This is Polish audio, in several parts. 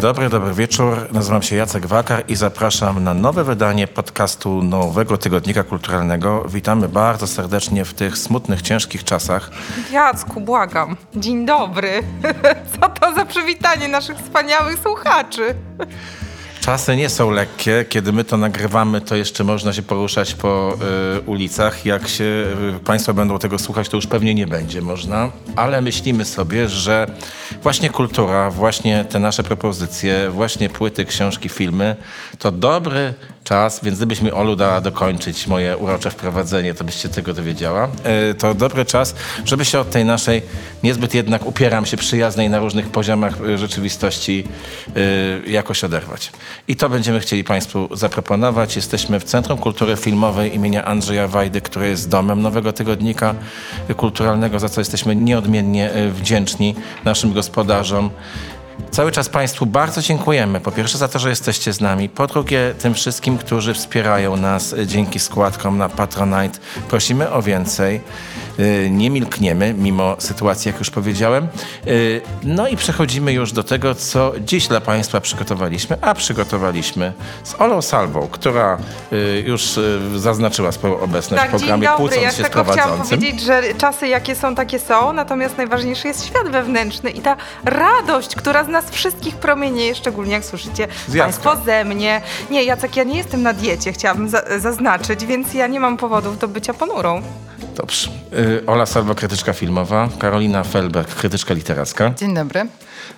dobry, dobry wieczór. Nazywam się Jacek Wakar i zapraszam na nowe wydanie podcastu Nowego Tygodnika Kulturalnego. Witamy bardzo serdecznie w tych smutnych, ciężkich czasach. Jacku, błagam. Dzień dobry. Co to za przywitanie naszych wspaniałych słuchaczy? Czasy nie są lekkie. Kiedy my to nagrywamy, to jeszcze można się poruszać po y, ulicach. Jak się y, Państwo będą tego słuchać, to już pewnie nie będzie można. Ale myślimy sobie, że właśnie kultura, właśnie te nasze propozycje, właśnie płyty, książki, filmy, to dobry czas, więc gdybyś Olu dała dokończyć moje urocze wprowadzenie, to byś się tego dowiedziała. Y, to dobry czas, żeby się od tej naszej niezbyt jednak upieram się przyjaznej na różnych poziomach y, rzeczywistości y, jakoś oderwać. I to będziemy chcieli Państwu zaproponować. Jesteśmy w Centrum Kultury Filmowej imienia Andrzeja Wajdy, które jest domem Nowego Tygodnika Kulturalnego, za co jesteśmy nieodmiennie wdzięczni naszym gospodarzom. Cały czas Państwu bardzo dziękujemy. Po pierwsze za to, że jesteście z nami. Po drugie tym wszystkim, którzy wspierają nas y, dzięki składkom na Patronite. Prosimy o więcej. Y, Nie milkniemy, mimo sytuacji, jak już powiedziałem. Y, No i przechodzimy już do tego, co dziś dla Państwa przygotowaliśmy. A przygotowaliśmy z Olą Salwą, która już zaznaczyła swoją obecność w Tak, dzień programie, dobry. kłócąc Ja się z tylko chciałam prowadzącym. powiedzieć, że czasy jakie są, takie są, natomiast najważniejszy jest świat wewnętrzny i ta radość, która nas wszystkich promienieje, szczególnie jak słyszycie Z Jacka. Państwo ze mnie. Nie, Jacek, ja nie jestem na diecie, chciałabym za zaznaczyć, więc ja nie mam powodów do bycia ponurą. Dobrze. Y, Ola Salwa, krytyczka filmowa, Karolina Felberg, krytyczka literacka, Dzień dobry.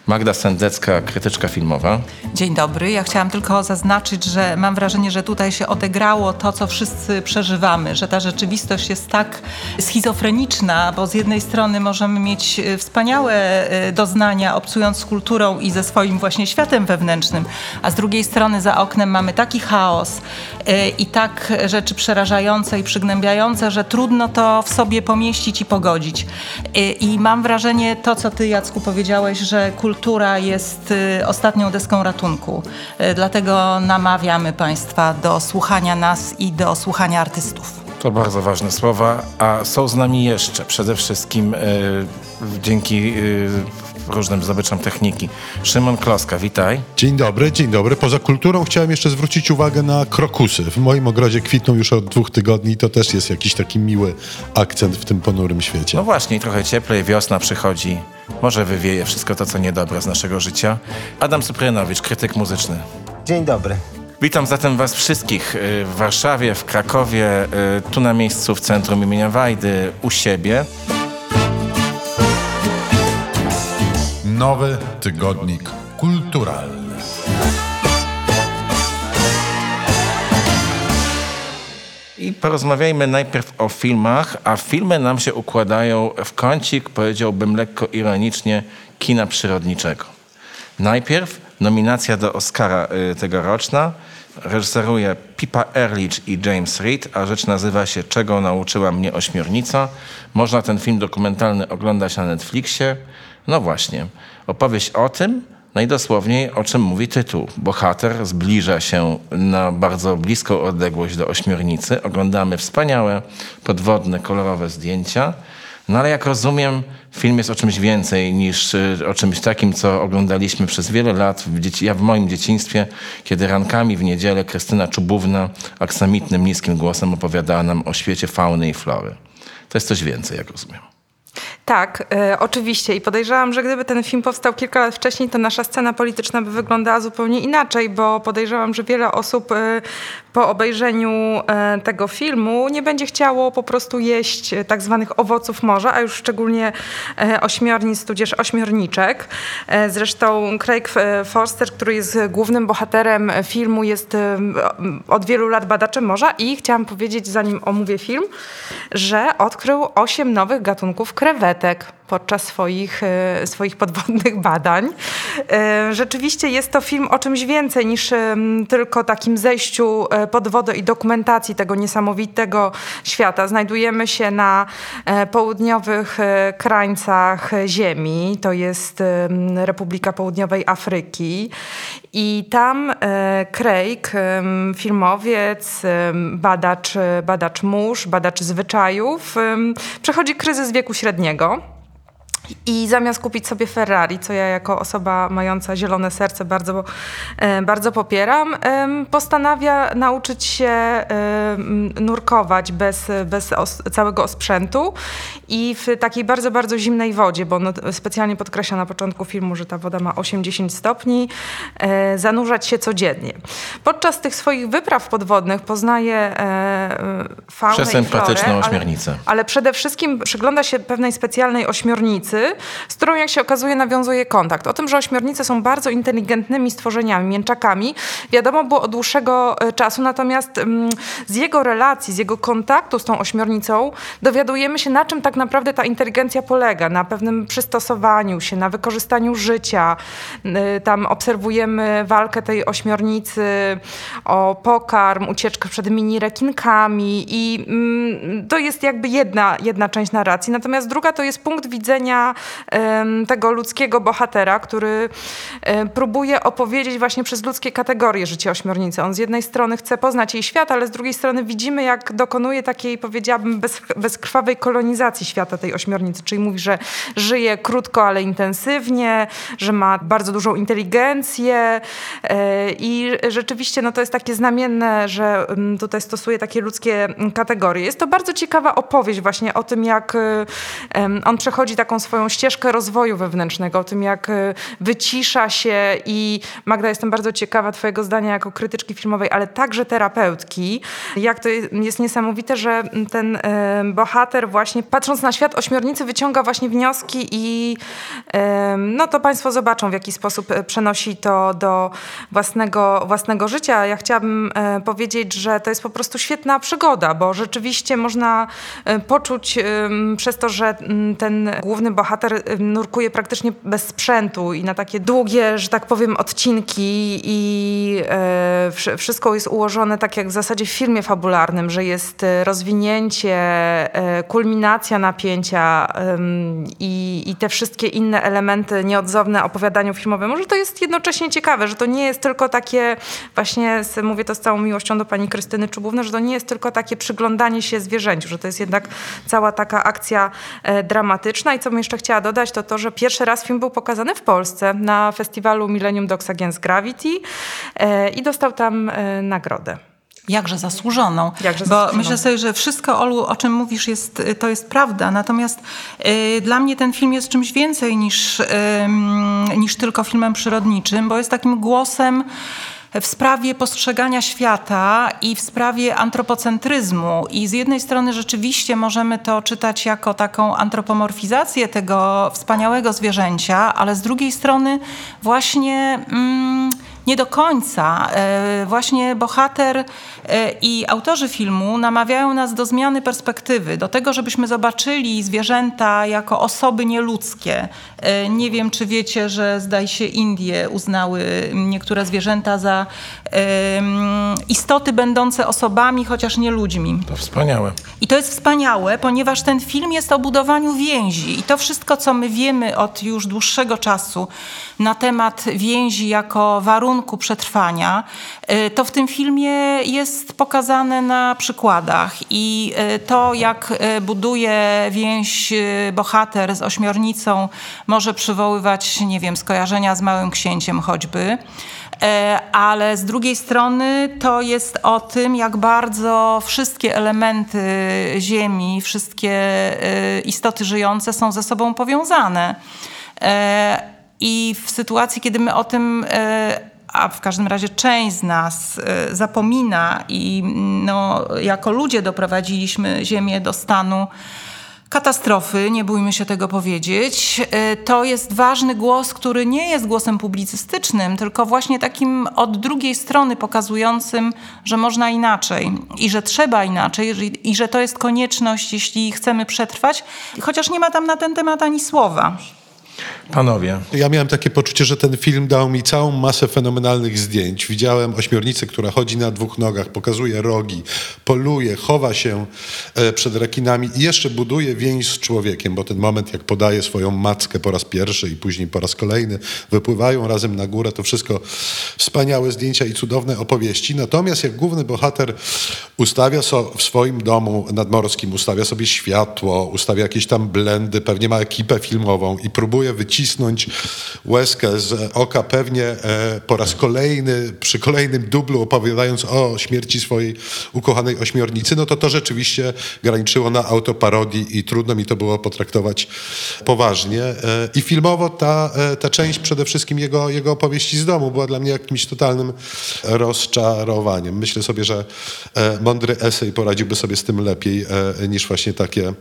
Magda Sendecka, krytyczka filmowa. Dzień dobry. Ja chciałam tylko zaznaczyć, że mam wrażenie, że tutaj się odegrało to, co wszyscy przeżywamy, że ta rzeczywistość jest tak schizofreniczna, bo z jednej strony możemy mieć e, wspaniałe e, doznania obcując z kulturą i ze swoim właśnie światem wewnętrznym, a z drugiej strony za oknem mamy taki chaos e, i tak rzeczy przerażające i przygnębiające, że trudno to w sobie pomieścić i pogodzić. I mam wrażenie, to co ty Jacku powiedziałeś, że kultura jest e, ostatnią deską ratunku. E, Dlatego namawiamy Państwa do słuchania nas i do słuchania artystów. To bardzo ważne słowa, a są z nami jeszcze przede wszystkim y, dzięki y, różnym zdobyczom techniki. Szymon Kloska, witaj. Dzień dobry, dzień dobry. Poza kulturą chciałem jeszcze zwrócić uwagę na krokusy. W moim ogrodzie kwitną już od dwóch tygodni i to też jest jakiś taki miły akcent w tym ponurym świecie. No właśnie, trochę cieplej, wiosna przychodzi. Może wywieje wszystko to, co niedobre z naszego życia. Adam Suprynowicz, krytyk muzyczny. Dzień dobry. Witam zatem Was wszystkich y, w Warszawie, w Krakowie, y, tu na miejscu w centrum imienia Wajdy, u siebie. Nowy tygodnik kulturalny. Porozmawiajmy najpierw o filmach, a filmy nam się układają w kącik, powiedziałbym lekko ironicznie, kina przyrodniczego. Najpierw nominacja do Oscara y, tegoroczna. Reżyseruje Pippa Ehrlich i James Reed, a rzecz nazywa się Czego nauczyła mnie ośmiornica. Można ten film dokumentalny oglądać na Netflixie. No właśnie, opowieść o tym, najdosłowniej o czym mówi tytuł. Bohater zbliża się na bardzo bliską odległość do ośmiornicy. Oglądamy wspaniałe, podwodne, kolorowe zdjęcia. No ale jak rozumiem, film jest o czymś więcej niż y, o czymś takim, co oglądaliśmy przez wiele lat. W dzieci, ja w moim dzieciństwie, kiedy rankami w niedzielę Krystyna Czubówna aksamitnym, niskim głosem opowiadała nam o świecie fauny i flory. To jest coś więcej, jak rozumiem. Tak, e, oczywiście. I podejrzewam, że gdyby ten film powstał kilka lat wcześniej, to nasza scena polityczna by wyglądała zupełnie inaczej, bo podejrzewam, że wiele osób e, po obejrzeniu e, tego filmu nie będzie chciało po prostu jeść e, tak zwanych owoców morza, a już szczególnie e, ośmiornic, tudzież ośmiorniczek. E, zresztą Craig Forster, który jest głównym bohaterem filmu, jest od wielu lat badaczem morza i chciałam powiedzieć, zanim omówię film, że odkrył osiem nowych gatunków krewetek podczas swoich, e, swoich podwodnych badań. E, Rzeczywiście jest to film o czymś więcej niż em, tylko takim zejściu e, pod wodę i dokumentacji tego niesamowitego świata. Znajdujemy się na e, południowych e, krańcach Ziemi, to jest Republika Południowej Afryki i tam e, Craig, filmowiec, badacz, badacz mórz, badacz zwyczajów, przechodzi kryzys wieku średniego. I zamiast kupić sobie Ferrari, co ja jako osoba mająca zielone serce bardzo, e, bardzo popieram, postanawia nauczyć się nurkować bez, bez całego osprzętu i w takiej bardzo, bardzo zimnej wodzie, bo no, specjalnie podkreśla na początku filmu, że ta woda ma 8-10 stopni, e, zanurzać się codziennie. Podczas tych swoich wypraw podwodnych poznaje faunę Przez i florę, ale- ale przede wszystkim przygląda się pewnej specjalnej ośmiornicy, z którą jak się okazuje nawiązuje kontakt. O tym, że ośmiornice są bardzo inteligentnymi stworzeniami, mięczakami, wiadomo było od dłuższego e, czasu, natomiast mm, z jego relacji, z jego kontaktu z tą ośmiornicą dowiadujemy się, na czym tak naprawdę ta inteligencja polega, na pewnym przystosowaniu się, na wykorzystaniu życia. Y, Tam obserwujemy walkę tej ośmiornicy o pokarm, ucieczkę przed mini rekinkami i mm, to jest jakby jedna, jedna część narracji. Natomiast druga to jest punkt widzenia tego ludzkiego bohatera, który próbuje opowiedzieć właśnie przez ludzkie kategorie życie ośmiornicy. On z jednej strony chce poznać jej świat, ale z drugiej strony widzimy, jak dokonuje takiej, powiedziałabym, bez, bezkrwawej kolonizacji świata tej ośmiornicy. Czyli mówi, że żyje krótko, ale intensywnie, że ma bardzo dużą inteligencję e, i rzeczywiście no, to jest takie znamienne, że tutaj stosuje takie ludzkie kategorie. Jest to bardzo ciekawa opowieść właśnie o tym, jak on przechodzi taką swoją ścieżkę rozwoju wewnętrznego, o tym, jak y, wycisza się i Magda, jestem bardzo ciekawa twojego zdania jako krytyczki filmowej, ale także terapeutki. Jak to jest, niesamowite, że ten em, bohater właśnie patrząc na świat ośmiornicy wyciąga właśnie wnioski i em, no to państwo zobaczą, w jaki sposób e, przenosi to do własnego, własnego życia. Ja chciałabym e, powiedzieć, że to jest po prostu świetna przygoda, bo rzeczywiście można e, poczuć przez to, że ten główny bohater em, nurkuje praktycznie bez sprzętu i na takie długie, że tak powiem, odcinki i e, wsz- wszystko jest ułożone tak jak w zasadzie w filmie fabularnym, że jest e, rozwinięcie, e, kulminacja napięcia em, i, i te wszystkie inne elementy nieodzowne opowiadaniu filmowemu, że to jest jednocześnie ciekawe, że to nie jest tylko takie, właśnie mówię to z całą miłością do pani Krystyny Czubówny, że to nie jest tylko takie przyglądanie się zwierzęciu, że to jest jednak cała taka akcja e, dramatyczna. I co bym jeszcze chciała dodać, to to, że pierwszy raz film był pokazany w Polsce na festiwalu Millennium Dogs Against Gravity e, i dostał tam e, nagrodę. Jakże zasłużoną. Jakże Bo zasłużoną. myślę sobie, że wszystko, Olu, o czym mówisz, jest, to jest prawda. Natomiast y, dla mnie ten film jest czymś więcej niż, ym, niż tylko filmem przyrodniczym, bo jest takim głosem w sprawie postrzegania świata i w sprawie antropocentryzmu. I z jednej strony rzeczywiście możemy to czytać jako taką antropomorfizację tego wspaniałego zwierzęcia, ale z drugiej strony właśnie mm, nie do końca. E, Właśnie bohater e, i autorzy filmu namawiają nas do zmiany perspektywy, do tego, żebyśmy zobaczyli zwierzęta jako osoby nieludzkie. E, Nie wiem, czy wiecie, że zdaje się Indie uznały niektóre zwierzęta za istoty będące osobami, chociaż nie ludźmi. To wspaniałe. I to jest wspaniałe, ponieważ ten film jest o budowaniu więzi. I to wszystko, co my wiemy od już dłuższego czasu na temat więzi jako warunku przetrwania, y, to w tym filmie jest pokazane na przykładach. I y, to, jak y, buduje więź bohater z ośmiornicą, może przywoływać, nie wiem, skojarzenia z Małym Księciem choćby. Ale z drugiej strony to jest o tym, jak bardzo wszystkie elementy Ziemi, wszystkie istoty żyjące są ze sobą powiązane. I w sytuacji, kiedy my o tym a w każdym razie część z nas e, zapomina i no, jako ludzie doprowadziliśmy Ziemię do stanu katastrofy, nie bójmy się tego powiedzieć. E, To jest ważny głos, który nie jest głosem publicystycznym, tylko właśnie takim od drugiej strony pokazującym, że można inaczej i że trzeba inaczej i że to jest konieczność, jeśli chcemy przetrwać, chociaż nie ma tam na ten temat ani słowa. Panowie, Ja miałem takie poczucie, że ten film dał mi całą masę fenomenalnych zdjęć. Widziałem ośmiornicę, która chodzi na dwóch nogach, pokazuje rogi, poluje, chowa się e, przed rekinami i jeszcze buduje więź z człowiekiem, bo ten moment, jak podaje swoją mackę po raz pierwszy i później po raz kolejny, wypływają razem na górę, to wszystko wspaniałe zdjęcia i cudowne opowieści. Natomiast jak główny bohater ustawia so, w swoim domu nadmorskim, ustawia sobie światło, ustawia jakieś tam blendy, pewnie ma ekipę filmową i próbuje wycisnąć łezkę z oka pewnie e, po raz kolejny, przy kolejnym dublu opowiadając o śmierci swojej ukochanej ośmiornicy, no to to rzeczywiście graniczyło na autoparodii i trudno mi to było potraktować poważnie. E, I filmowo ta, e, ta część przede wszystkim jego, jego opowieści z domu była dla mnie jakimś totalnym rozczarowaniem. Myślę sobie, że mądry esej poradziłby sobie z tym lepiej niż właśnie takie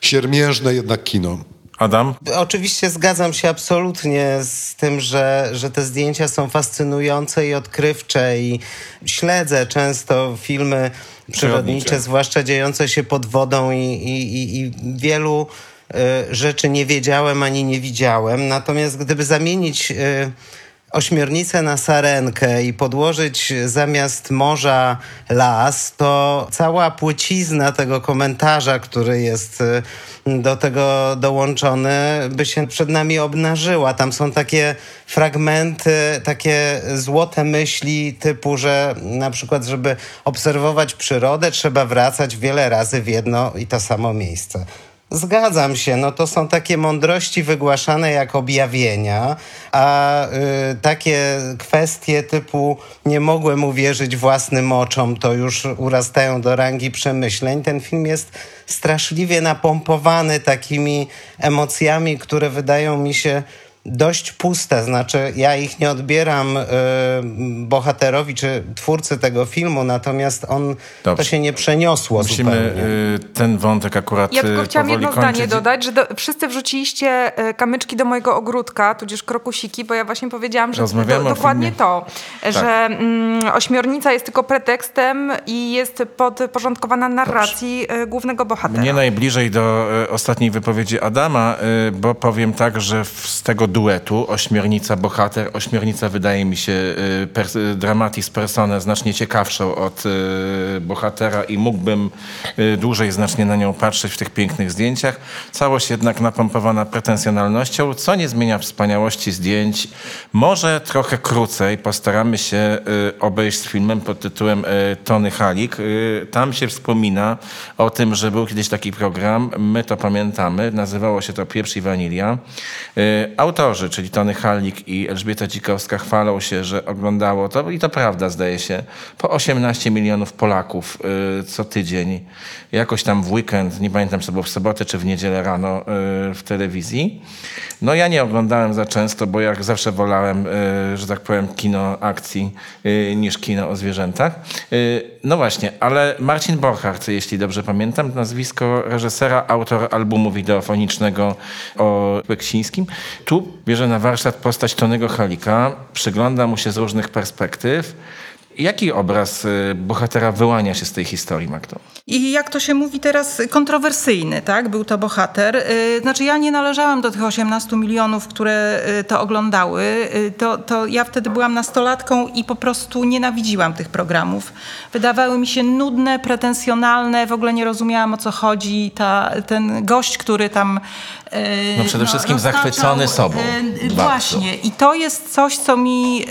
siermiężne jednak kino. Adam? Oczywiście zgadzam się absolutnie z tym, że, że te zdjęcia są fascynujące i odkrywcze i śledzę często filmy przyrodnicze, zwłaszcza dziejące się pod wodą i, i, i, i wielu y, rzeczy nie wiedziałem ani nie widziałem. Natomiast gdyby zamienić y, ośmiornicę na sarenkę i podłożyć zamiast morza las, to cała płycizna tego komentarza, który jest y, do tego dołączony, by się przed nami obnażyła. Tam są takie fragmenty, takie złote myśli typu, że na przykład, żeby obserwować przyrodę, trzeba wracać wiele razy w jedno i to samo miejsce. Zgadzam się, no to są takie mądrości wygłaszane jak objawienia, a y, takie kwestie typu nie mogłem uwierzyć własnym oczom, to już urastają do rangi przemyśleń. Ten film jest straszliwie napompowany takimi emocjami, które wydają mi się dość puste, znaczy ja ich nie odbieram y, bohaterowi czy twórcy tego filmu, natomiast on to Dobrze. się nie przeniosło Musimy zupełnie. y, ten wątek akurat Ja tylko y, chciałam powoli jedno kończyć. zdanie dodać, że do, wszyscy wrzuciliście e, kamyczki do mojego ogródka, tudzież krokusiki, bo ja właśnie powiedziałam, że do, dokładnie to, że mm, ośmiornica jest tylko pretekstem i jest podporządkowana narracji e, głównego bohatera. Mnie najbliżej do e, ostatniej wypowiedzi Adama, e, bo powiem tak, że w, z tego duetu ośmiornica bohater, ośmiornica wydaje mi się e, per, e, dramatis persona znacznie ciekawszą od e, bohatera i mógłbym e, dłużej znacznie na nią patrzeć w tych pięknych zdjęciach. Całość jednak napompowana pretensjonalnością, co nie zmienia wspaniałości zdjęć. Może trochę krócej postaramy się e, obejść z filmem pod tytułem e, Tony Halik. Tam się wspomina o tym, że był kiedyś taki program, my to pamiętamy, nazywało się to Pieprz i Wanilia. E, Autorzy, czyli Tony Halik i Elżbieta Dzikowska chwalą się, że oglądało to i to prawda zdaje się, po 18 milionów Polaków e, co tydzień, jakoś tam w weekend, nie pamiętam czy to było w sobotę czy w niedzielę rano e, w telewizji. No ja nie oglądałem za często, bo jak zawsze wolałem, e, że tak powiem, kino akcji e, niż kino o zwierzętach. E, No właśnie, ale Marcin Borchardt, jeśli dobrze pamiętam, nazwisko reżysera, autor albumu wideofonicznego o Beksińskim, tu bierze na warsztat postać Tonego Halika, przygląda mu się z różnych perspektyw. Jaki obraz e, bohatera wyłania się z tej historii, Magdo? I jak to się mówi teraz, kontrowersyjny, tak? Był to bohater. Y, Znaczy ja nie należałam do tych 18 milionów, które y, to oglądały. Y, To, to ja wtedy byłam nastolatką i po prostu nienawidziłam tych programów. Wydawały mi się nudne, pretensjonalne, w ogóle nie rozumiałam o co chodzi. Ta, ten gość, który tam... y, No przede wszystkim roztaczał, zachwycony sobą. y, Bardzo. Właśnie. I to jest coś, co mi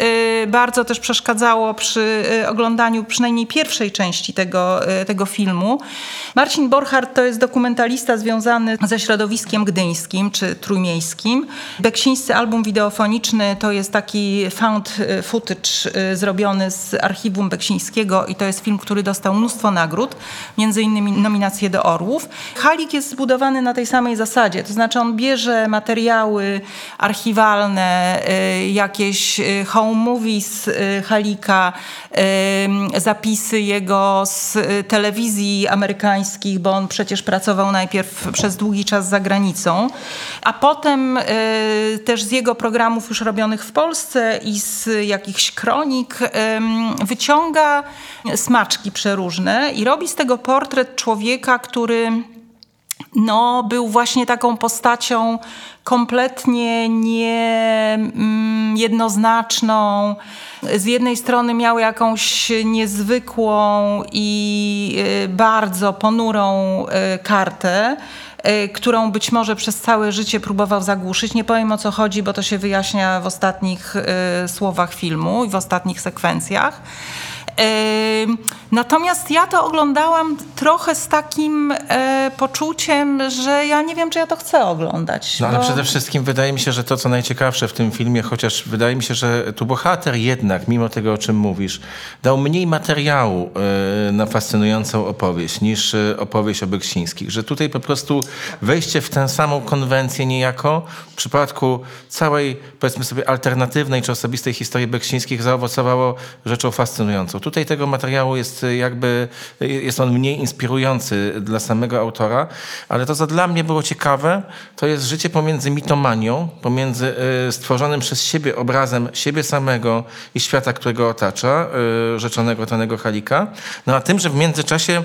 y, bardzo też przeszkadzało przy oglądaniu przynajmniej pierwszej części tego, tego filmu. Marcin Borchardt to jest dokumentalista związany ze środowiskiem gdyńskim czy trójmiejskim. Beksińscy album wideofoniczny to jest taki found footage zrobiony z archiwum Beksińskiego i to jest film, który dostał mnóstwo nagród, między innymi nominacje do Orłów. Halik jest zbudowany na tej samej zasadzie, to znaczy on bierze materiały archiwalne, y, jakieś y, home movies y, Halika, zapisy jego z telewizji amerykańskich, bo on przecież pracował najpierw przez długi czas za granicą, a potem też z jego programów już robionych w Polsce i z jakichś kronik wyciąga smaczki przeróżne i robi z tego portret człowieka, który no, był właśnie taką postacią kompletnie nie mm. Z jednej strony miał jakąś niezwykłą i y, bardzo ponurą y, kartę, y, którą być może przez całe życie próbował zagłuszyć. Nie powiem o co chodzi, bo to się wyjaśnia w ostatnich słowach filmu i w ostatnich sekwencjach. Natomiast ja to oglądałam trochę z takim e, poczuciem, że ja nie wiem, czy ja to chcę oglądać. No ale bo- przede wszystkim wydaje mi się, że to, co najciekawsze w tym filmie, chociaż wydaje mi się, że tu bohater jednak, mimo tego, o czym mówisz, dał mniej materiału e, na fascynującą opowieść niż e, opowieść o Beksińskich. Że tutaj po prostu wejście w tę samą konwencję niejako przypadku całej, powiedzmy sobie, alternatywnej czy osobistej historii Beksińskich zaowocowało rzeczą fascynującą. Tutaj tego materiału jest e, jakby, e, jest on mniej inspirujący dla samego autora, ale to, co dla mnie było ciekawe, to jest życie pomiędzy mitomanią, pomiędzy e, stworzonym przez siebie obrazem siebie samego i świata, którego otacza, rzeczonego Tanego Halika, no a tym, że w międzyczasie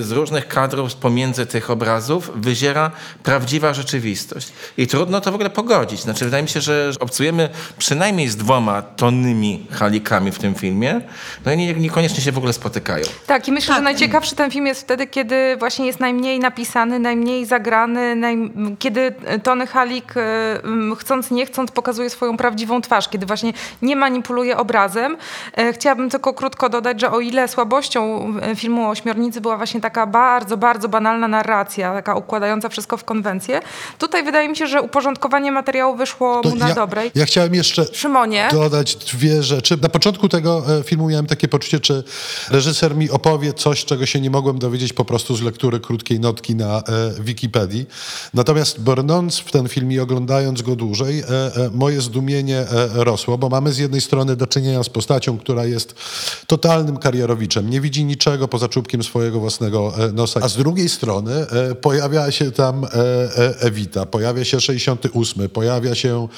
z różnych kadrów pomiędzy tych obrazów wyziera prawdziwa rzeczywistość. I trudno to w ogóle pogodzić. Znaczy, wydaje mi się, że obcujemy przynajmniej z dwoma tonnymi Halikami w tym filmie, no i nie, niekoniecznie się w ogóle spotykają. Tak, i myślę, że najciekawszy ten film jest wtedy, kiedy właśnie jest najmniej napisany, najmniej zagrany, naj... kiedy Tony Halik e, chcąc, nie chcąc pokazuje swoją prawdziwą twarz, kiedy właśnie nie manipuluje obrazem. E, Chciałabym tylko krótko dodać, że o ile słabością e, filmu o Ośmiornicy była właśnie taka bardzo, bardzo banalna narracja, taka układająca wszystko w konwencję, tutaj wydaje mi się, że uporządkowanie materiału wyszło To mu na ja, dobre. ja chciałem jeszcze Szymonie. dodać dwie rzeczy. Na początku tego e, filmu miałem takie poczucie, czy reżyser mi opowie coś, czego się nie mogłem dowiedzieć po prostu z lektury krótkiej notki na e, Wikipedii. Natomiast brnąc w ten film i oglądając go dłużej, e, e, moje zdumienie e, rosło, bo mamy z jednej strony do czynienia z postacią, która jest totalnym karierowiczem, nie widzi niczego poza czubkiem swojego własnego e, nosa, a z drugiej strony pojawia się tam Ewita, pojawia się 68, pojawia się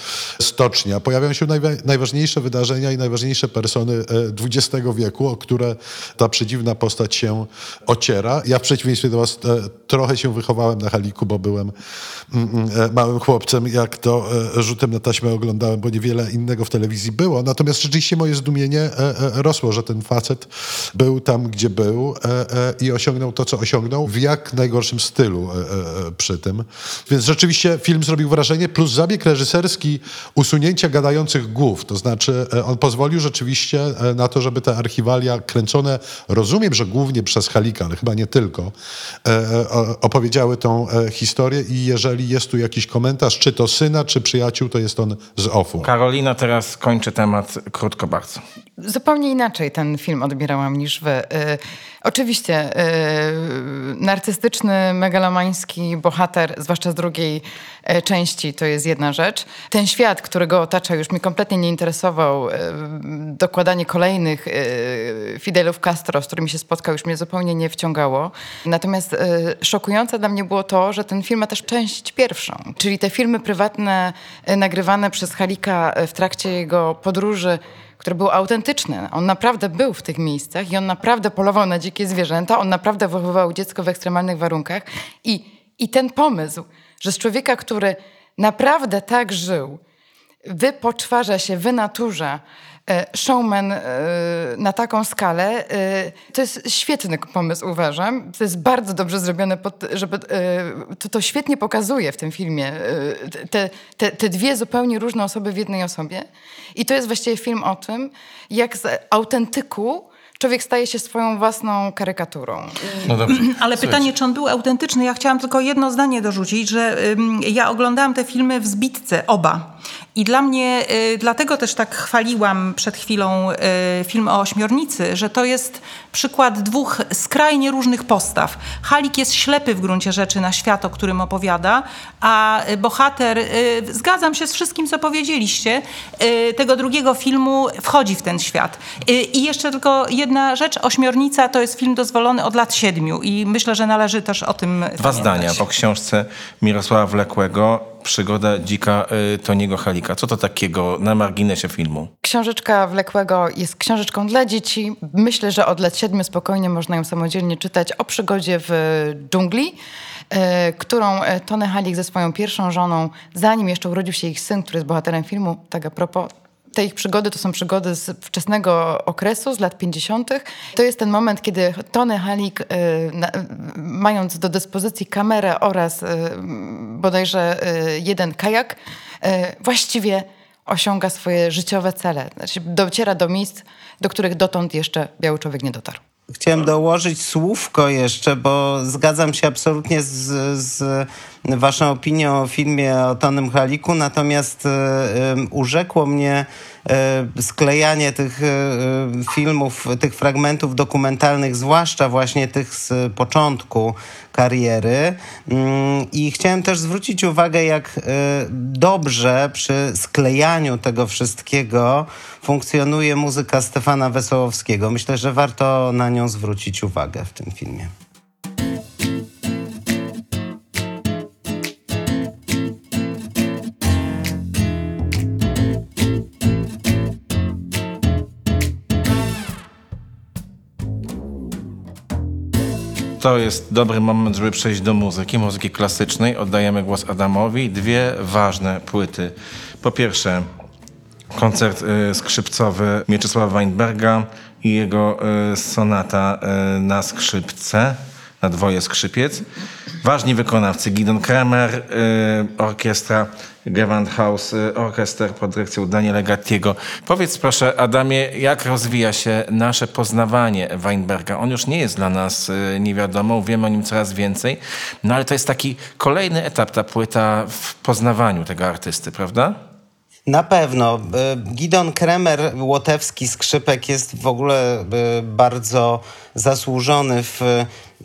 Stocznia, pojawiają się najwa- najważniejsze wydarzenia i najważniejsze persony e, XX wieku, o które ta przedziwna postać się ociera. Ja w przeciwieństwie do was e, trochę się wychowałem na Haliku, bo byłem mm, mm, e, małym chłopcem, jak to e, rzutem na taśmę oglądałem, bo niewiele innego w telewizji było. Natomiast rzeczywiście moje zdumienie e, e, rosło, że ten facet był tam, gdzie był e, e, i osiągnął to, co osiągnął w jak najgorszym stylu e, e, e, przy tym. Więc rzeczywiście film zrobił wrażenie, plus zabieg reżyserski usunięcia gadających głów. To znaczy e, on pozwolił rzeczywiście e, na to, żeby te archiwalia kręcone, rozumiem, że głównie przez Halika, ale chyba nie tylko, e, opowiedziały tą historię i jeżeli jest tu jakiś komentarz, czy to syna, czy przyjaciół, to jest on z OFU. Karolina teraz kończy temat krótko bardzo. Zupełnie inaczej ten film odbierałam niż wy. Oczywiście y, narcystyczny, megalomański bohater, zwłaszcza z drugiej y, części, to jest jedna rzecz. Ten świat, który go otacza, już mnie kompletnie nie interesował. Y, dokładanie kolejnych y, Fidelów Castro, z którymi się spotkał, już mnie zupełnie nie wciągało. Natomiast y, szokujące dla mnie było to, że ten film ma też część pierwszą, czyli te filmy prywatne y, nagrywane przez Halika y, w trakcie jego podróży które były autentyczne. On naprawdę był w tych miejscach i on naprawdę polował na dzikie zwierzęta, on naprawdę wychowywał dziecko w ekstremalnych warunkach. I, i ten pomysł, że z człowieka, który naprawdę tak żył, wypoczwarza się, wynaturza showman e, na taką skalę, e, to jest świetny pomysł, uważam. To jest bardzo dobrze zrobione, pod, żeby, e, to, to świetnie pokazuje w tym filmie e, te, te, te dwie zupełnie różne osoby w jednej osobie. I to jest właściwie film o tym, jak z autentyku człowiek staje się swoją własną karykaturą. No dobrze. Ale Słuchajcie. pytanie, czy on był autentyczny? Ja chciałam tylko jedno zdanie dorzucić, że ym, ja oglądałam te filmy w zbitce, oba. I dla mnie, y, dlatego też tak chwaliłam przed chwilą y, film o ośmiornicy, że to jest przykład dwóch skrajnie różnych postaw. Halik jest ślepy w gruncie rzeczy na świat, o którym opowiada, a bohater, y, zgadzam się z wszystkim, co powiedzieliście, tego drugiego filmu wchodzi w ten świat. I jeszcze tylko jedna rzecz, Ośmiornica to jest film dozwolony od lat siedmiu i myślę, że należy też o tym Dwa pamiętać. zdania po książce Mirosława Wlekłego Przygoda dzika y, Toniego Halika. Co to takiego na marginesie filmu? Książeczka Wlekłego jest książeczką dla dzieci. Myślę, że od lat siedmiu spokojnie można ją samodzielnie czytać o przygodzie w dżungli. e, którą e, Tony Halik ze swoją pierwszą żoną, zanim jeszcze urodził się ich syn, który jest bohaterem filmu, tak a propos, te ich przygody to są przygody z wczesnego okresu, z lat 50. To jest ten moment, kiedy Tony Halik, y, mając do dyspozycji kamerę oraz y, bodajże y, jeden kajak, właściwie osiąga swoje życiowe cele. Znaczy, dociera do miejsc, do których dotąd jeszcze biały człowiek nie dotarł. Chciałem dołożyć słówko jeszcze, bo zgadzam się absolutnie z, z waszą opinią o filmie o Tonym Haliku, natomiast y, urzekło mnie y, sklejanie tych filmów, tych fragmentów dokumentalnych, zwłaszcza właśnie tych z początku kariery. Mm, I chciałem też zwrócić uwagę, jak dobrze przy sklejaniu tego wszystkiego funkcjonuje muzyka Stefana Wesołowskiego. Myślę, że warto na nią zwrócić uwagę w tym filmie. To jest dobry moment, żeby przejść do muzyki, muzyki klasycznej. Oddajemy głos Adamowi. Dwie ważne płyty. Po pierwsze, koncert y, skrzypcowy Mieczysława Weinberga i jego y, sonata y, na skrzypce, na dwoje skrzypiec. Ważni wykonawcy Gidon Kremer, y, orkiestra Gewandhaus, y, orkiester pod dyrekcją Daniela Gattiego. Powiedz proszę Adamie, jak rozwija się nasze poznawanie Weinberga? On już nie jest dla nas y, niewiadomą, wiemy o nim coraz więcej, no ale to jest taki kolejny etap, ta płyta w poznawaniu tego artysty, prawda? Na pewno. Y, Gidon Kremer, łotewski skrzypek jest w ogóle y, bardzo zasłużony w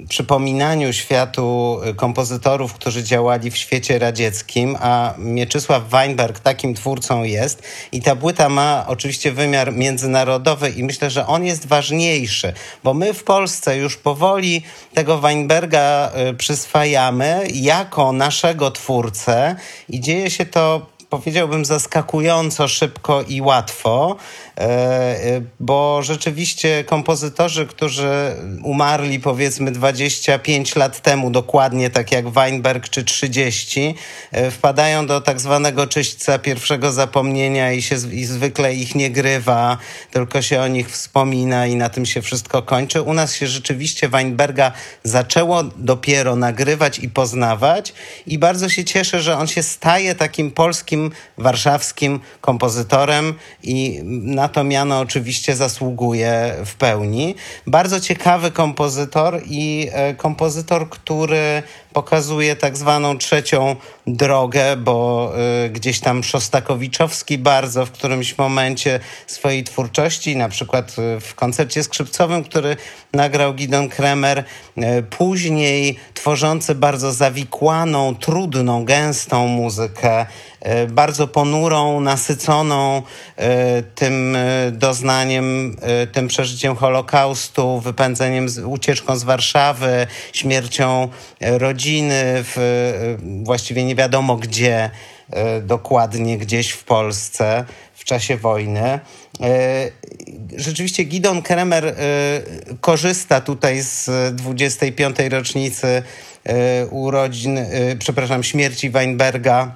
przypominaniu światu kompozytorów, którzy działali w świecie radzieckim, a Mieczysław Weinberg takim twórcą jest. I ta płyta ma oczywiście wymiar międzynarodowy i myślę, że on jest ważniejszy, bo my w Polsce już powoli tego Weinberga przyswajamy jako naszego twórcę i dzieje się to powiedziałbym, zaskakująco szybko i łatwo, bo rzeczywiście kompozytorzy, którzy umarli powiedzmy 25 lat temu, dokładnie tak jak Weinberg czy 30, e, wpadają do tak zwanego czyśćca pierwszego zapomnienia i, się, i zwykle ich nie grywa, tylko się o nich wspomina i na tym się wszystko kończy. U nas się rzeczywiście Weinberga zaczęło dopiero nagrywać i poznawać i bardzo się cieszę, że on się staje takim polskim warszawskim kompozytorem i na to miano oczywiście zasługuje w pełni. Bardzo ciekawy kompozytor i e, kompozytor, który pokazuje tak zwaną trzecią drogę, bo y, gdzieś tam Szostakowiczowski bardzo w którymś momencie swojej twórczości, na przykład y, w koncercie skrzypcowym, który nagrał Gidon Kremer, y, później tworzący bardzo zawikłaną, trudną, gęstą muzykę, bardzo ponurą, nasyconą tym doznaniem, tym przeżyciem Holokaustu, wypędzeniem, ucieczką z Warszawy, śmiercią rodziny, rodziny, w, właściwie nie wiadomo gdzie, e, dokładnie gdzieś w Polsce w czasie wojny. E, rzeczywiście Gidon Kremer e, korzysta tutaj z 25. rocznicy urodzin, przepraszam, śmierci Weinberga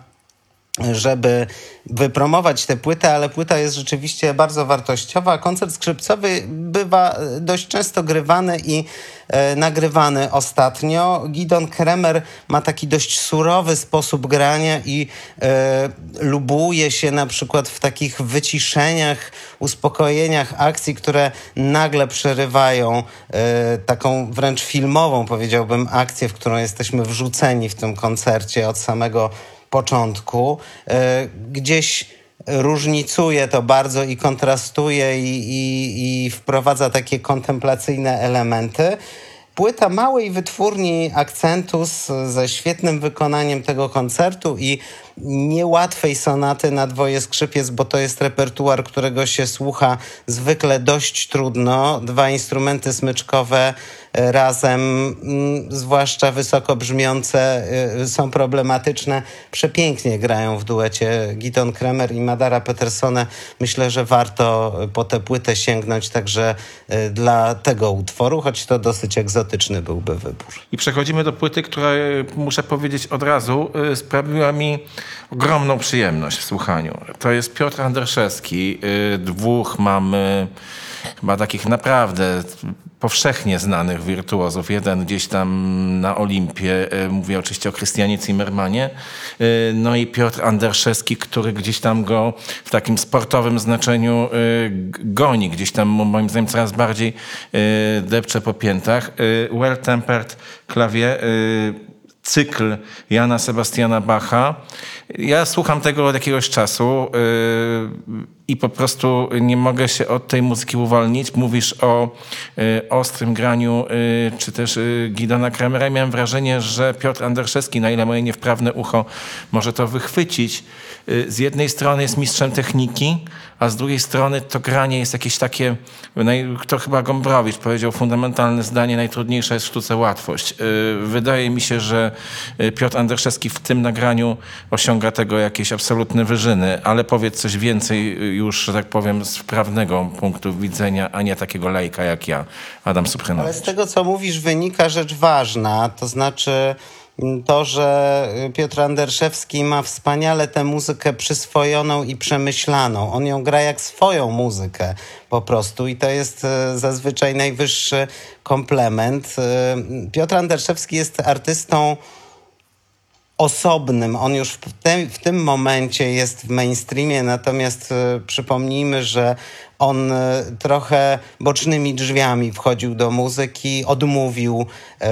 żeby wypromować tę płytę, ale płyta jest rzeczywiście bardzo wartościowa. Koncert skrzypcowy bywa dość często grywany i e, nagrywany ostatnio. Gidon Kremer ma taki dość surowy sposób grania i e, lubuje się na przykład w takich wyciszeniach, uspokojeniach akcji, które nagle przerywają e, taką wręcz filmową, powiedziałbym, akcję, w którą jesteśmy wrzuceni w tym koncercie od samego początku. E, gdzieś różnicuje to bardzo i kontrastuje i, i, i wprowadza takie kontemplacyjne elementy. Płyta małej wytwórni Akcentus ze świetnym wykonaniem tego koncertu i niełatwej sonaty na dwoje skrzypiec, bo to jest repertuar, którego się słucha zwykle dość trudno. Dwa instrumenty smyczkowe razem, mm, zwłaszcza wysoko brzmiące, e, są problematyczne. Przepięknie grają w duecie Giton Kremer i Madara Petersone. Myślę, że warto po tę płytę sięgnąć także e, dla tego utworu, choć to dosyć patriotyczny byłby wybór. I przechodzimy do płyty, która, e, muszę powiedzieć od razu, sprawiła mi ogromną przyjemność w słuchaniu. To jest Piotr Anderszewski. Dwóch mamy chyba takich naprawdę powszechnie znanych wirtuozów. Jeden gdzieś tam na Olimpie, y, mówię oczywiście o Krystianie Zimmermanie, y, no i Piotr Anderszewski, który gdzieś tam go w takim sportowym znaczeniu g- goni, gdzieś tam moim zdaniem coraz bardziej depcze po piętach. Well-tempered klawie, cykl Jana Sebastiana Bacha. Ja słucham tego od jakiegoś czasu yy, i po prostu nie mogę się od tej muzyki uwolnić. Mówisz o yy, ostrym graniu yy, czy też Gidona Kremera. I miałem wrażenie, że Piotr Anderszewski, na ile moje niewprawne ucho może to wychwycić, z jednej strony jest mistrzem techniki, a z drugiej strony to granie jest jakieś takie, naj- to chyba Gombrowicz powiedział fundamentalne zdanie, najtrudniejsza jest w sztuce łatwość. Yy, Wydaje mi się, że yy, Piotr Anderszewski w tym nagraniu osiąga tego jakieś absolutne wyżyny, ale powiedz coś więcej już, że tak powiem, z prawnego punktu widzenia, a nie takiego lejka jak ja, Adam Ale Supranowicz. z tego, co mówisz, wynika rzecz ważna, to znaczy to, że y, Piotr Anderszewski ma wspaniale tę muzykę przyswojoną i przemyślaną. On ją gra jak swoją muzykę po prostu i to jest y, zazwyczaj najwyższy komplement. Y, Piotr Anderszewski jest artystą osobnym. On już w, te, w tym momencie jest w mainstreamie, natomiast e, przypomnijmy, że on e, trochę bocznymi drzwiami wchodził do muzyki, odmówił e,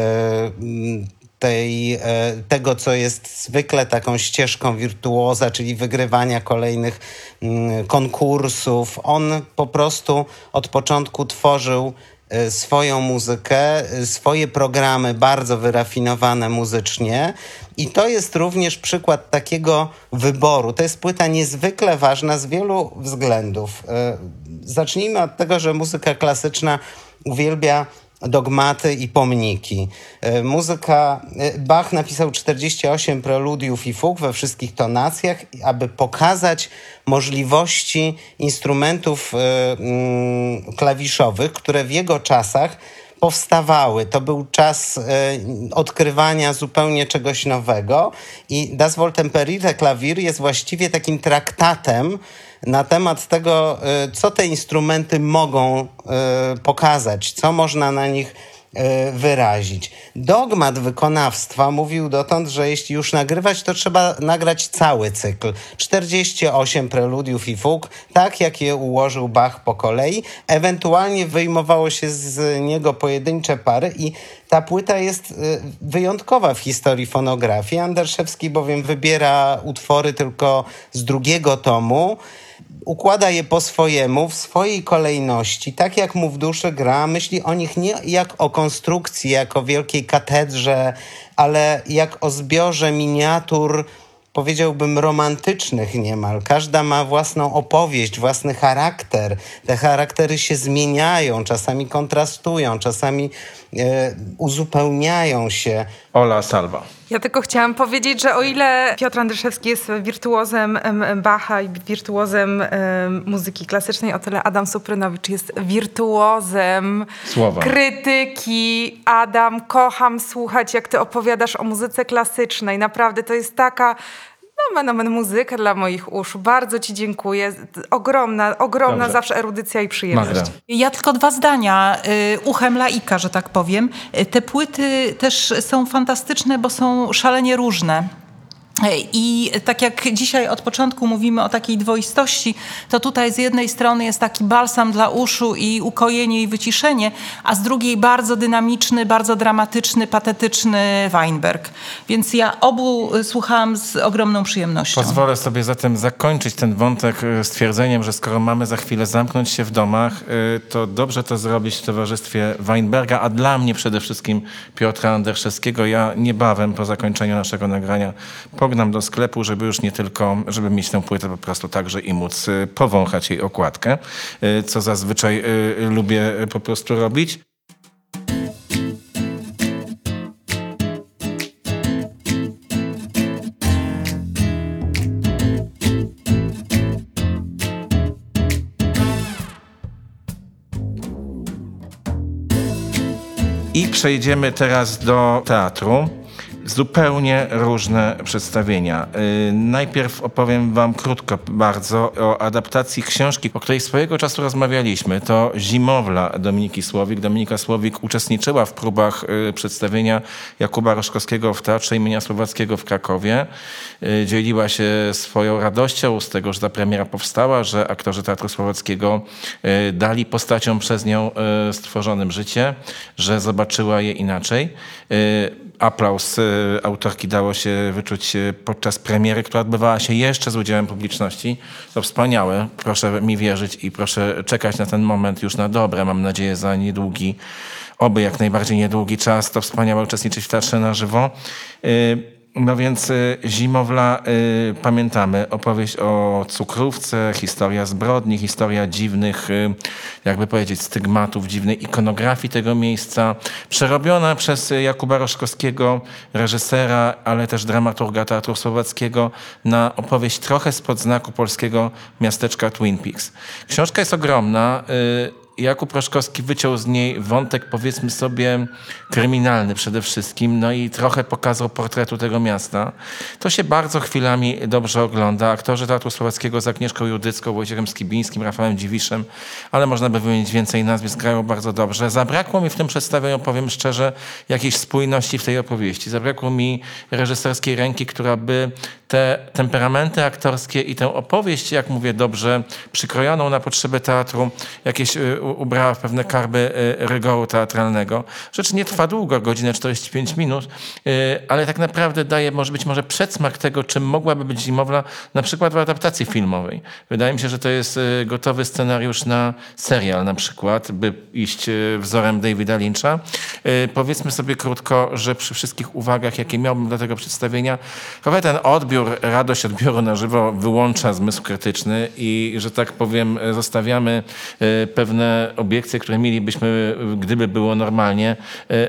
m, tej, e, tego, co jest zwykle taką ścieżką wirtuoza, czyli wygrywania kolejnych mm, konkursów. On po prostu od początku tworzył e, swoją muzykę, e, swoje programy bardzo wyrafinowane muzycznie. I to jest również przykład takiego wyboru. To jest płyta niezwykle ważna z wielu względów. Zacznijmy od tego, że muzyka klasyczna uwielbia dogmaty i pomniki. E, Muzyka, e, Bach napisał 48 preludiów i fug we wszystkich tonacjach, aby pokazać możliwości instrumentów e, mm, klawiszowych, które w jego czasach powstawały. To był czas odkrywania zupełnie czegoś nowego i Das Wohltemperierte Klavier jest właściwie takim traktatem na temat tego, e, co te instrumenty mogą e, pokazać, co można na nich e, wyrazić. Dogmat wykonawstwa mówił dotąd, że jeśli już nagrywać, to trzeba nagrać cały cykl. 48 preludiów i fug, tak jak je ułożył Bach po kolei. Ewentualnie wyjmowało się z niego pojedyncze pary i ta płyta jest y, wyjątkowa w historii fonografii. Anderszewski bowiem wybiera utwory tylko z drugiego tomu układa je po swojemu, w swojej kolejności, tak jak mu w duszy gra, myśli o nich nie jak o konstrukcji, jak o wielkiej katedrze, ale jak o zbiorze miniatur, powiedziałbym romantycznych niemal. Każda ma własną opowieść, własny charakter. Te charaktery się zmieniają, czasami kontrastują, czasami uzupełniają się. Ola Salva. Ja tylko chciałam powiedzieć, że o ile Piotr Andryszewski jest wirtuozem em, Bacha i wirtuozem em, muzyki klasycznej, o tyle Adam Suprynowicz jest wirtuozem Słowa. krytyki. Adam, kocham słuchać, jak ty opowiadasz o muzyce klasycznej. Naprawdę to jest taka... No, menomen muzyka dla moich uszu. Bardzo ci dziękuję. Ogromna, ogromna Dobrze. zawsze erudycja i przyjemność. Magda. Ja tylko dwa zdania, y, uchem laika, że tak powiem. Y, Te płyty też są fantastyczne, bo są szalenie różne. I tak jak dzisiaj od początku mówimy o takiej dwoistości, to tutaj z jednej strony jest taki balsam dla uszu i ukojenie i wyciszenie, a z drugiej bardzo dynamiczny, bardzo dramatyczny, patetyczny Weinberg. Więc ja obu y, słuchałam z ogromną przyjemnością. Pozwolę sobie zatem zakończyć ten wątek y, stwierdzeniem, że skoro mamy za chwilę zamknąć się w domach, y, to dobrze to zrobić w towarzystwie Weinberga, a dla mnie przede wszystkim Piotra Anderszewskiego. Ja niebawem po zakończeniu naszego nagrania pognam do sklepu, żeby już nie tylko, żeby mieć tę płytę po prostu także i móc y, powąchać jej okładkę, y, co zazwyczaj y, lubię po prostu robić. I przejdziemy teraz do teatru. Zupełnie różne przedstawienia. Yy, najpierw opowiem Wam krótko bardzo o adaptacji książki, o której swojego czasu rozmawialiśmy. To Zimowla Dominiki Słowik. Dominika Słowik uczestniczyła w próbach yy, przedstawienia Jakuba Roszkowskiego w Teatrze imienia Słowackiego w Krakowie. Yy, dzieliła się swoją radością z tego, że ta premiera powstała, że aktorzy Teatru Słowackiego dali postaciom przez nią stworzonym życie, że zobaczyła je inaczej. Aplauz y, autorki dało się wyczuć y, podczas premiery, która odbywała się jeszcze z udziałem publiczności. To wspaniałe. Proszę mi wierzyć i proszę czekać na ten moment już na dobre. Mam nadzieję za niedługi, oby jak najbardziej niedługi czas. To wspaniałe uczestniczyć w teatrze na żywo. No więc y, Zimowla, y, pamiętamy, opowieść o cukrówce, historia zbrodni, historia dziwnych, y, jakby powiedzieć, stygmatów, dziwnej ikonografii tego miejsca, przerobiona przez Jakuba Roszkowskiego, reżysera, ale też dramaturga Teatru Słowackiego, na opowieść trochę spod znaku polskiego miasteczka Twin Peaks. Książka jest ogromna. Jakub Roszkowski wyciął z niej wątek, powiedzmy sobie, kryminalny przede wszystkim, no i trochę pokazał portretu tego miasta. To się bardzo chwilami dobrze ogląda. Aktorzy Teatru Słowackiego z Agnieszką Judycką, Wojciechem Skibińskim, Rafałem Dziwiszem, ale można by wymienić więcej nazwisk, grają bardzo dobrze. Zabrakło mi w tym przedstawieniu, powiem szczerze, jakiejś spójności w tej opowieści. Zabrakło mi reżyserskiej ręki, która by te temperamenty aktorskie i tę opowieść, jak mówię dobrze, przykrojoną na potrzeby teatru, jakieś y, ubrała w pewne karby y, rygoru teatralnego. Rzecz nie trwa długo, godzinę 45 minut, y, ale tak naprawdę daje może być może przedsmak tego, czym mogłaby być Zimowla na przykład w adaptacji filmowej. Wydaje mi się, że to jest y, gotowy scenariusz na serial na przykład, by iść wzorem Davida Lyncha. Powiedzmy sobie krótko, że przy wszystkich uwagach, jakie miałbym do tego przedstawienia, trochę ten odbiór, radość odbioru na żywo wyłącza zmysł krytyczny i, że tak powiem, zostawiamy y, obiekcje, które mielibyśmy, gdyby było normalnie,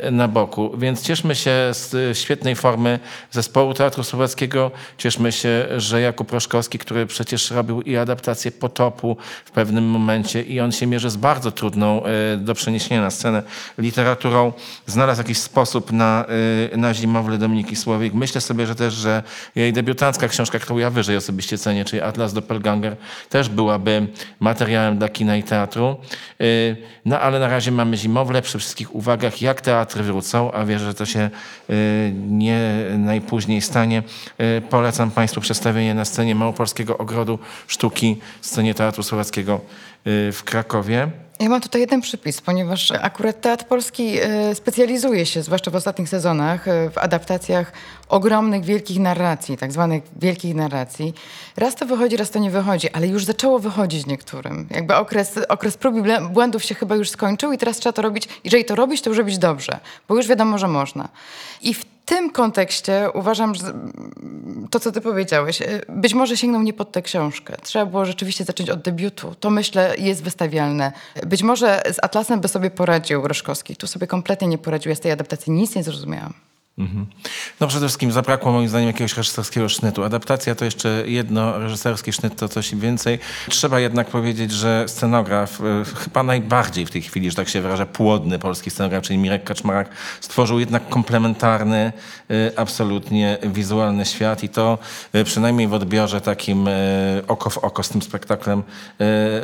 y, na boku. Więc cieszmy się z świetnej formy zespołu Teatru Słowackiego. Cieszmy się, że Jakub Roszkowski, który przecież robił i adaptację Potopu w pewnym momencie i on się mierzy z bardzo trudną y, do przeniesienia na scenę literaturą, znalazł jakiś sposób na, y, na zimowle Dominiki Słowik. Myślę sobie, że też, że jej debiutancka książka, którą ja wyżej osobiście cenię, czyli Atlas Doppelganger, też byłaby materiałem dla kina i teatru. Y, No ale na razie mamy zimowle przy wszystkich uwagach, jak teatry wrócą, a wierzę, że to się y, nie najpóźniej stanie. Y, Polecam Państwu przedstawienie na scenie Małopolskiego Ogrodu Sztuki, scenie Teatru Słowackiego w Krakowie. Ja mam tutaj jeden przypis, ponieważ akurat Teatr Polski e, specjalizuje się, zwłaszcza w ostatnich sezonach, e, w adaptacjach ogromnych, wielkich narracji, tak zwanych wielkich narracji. Raz to wychodzi, raz to nie wychodzi, ale już zaczęło wychodzić niektórym. Jakby okres, okres prób i błędów się chyba już skończył i teraz trzeba to robić. Jeżeli to robić, to już robić dobrze, bo już wiadomo, że można. I w tym kontekście uważam, że to, co ty powiedziałeś, y, być może sięgnął nie pod tę książkę. Trzeba było rzeczywiście zacząć od debiutu. To myślę jest wystawialne. Być może z Atlasem by sobie poradził Roszkowski. Tu sobie kompletnie nie poradził. Ja z tej adaptacji nic nie zrozumiałam. No przede wszystkim zabrakło moim zdaniem jakiegoś reżyserskiego sznytu. Adaptacja to jeszcze jedno, reżyserski sznyt to coś więcej. Trzeba jednak powiedzieć, że scenograf, e, chyba najbardziej w tej chwili, że tak się wyraża, płodny polski scenograf, czyli Mirek Kaczmarak, stworzył jednak komplementarny, e, absolutnie wizualny świat i to e, przynajmniej w odbiorze takim oko w oko z tym spektaklem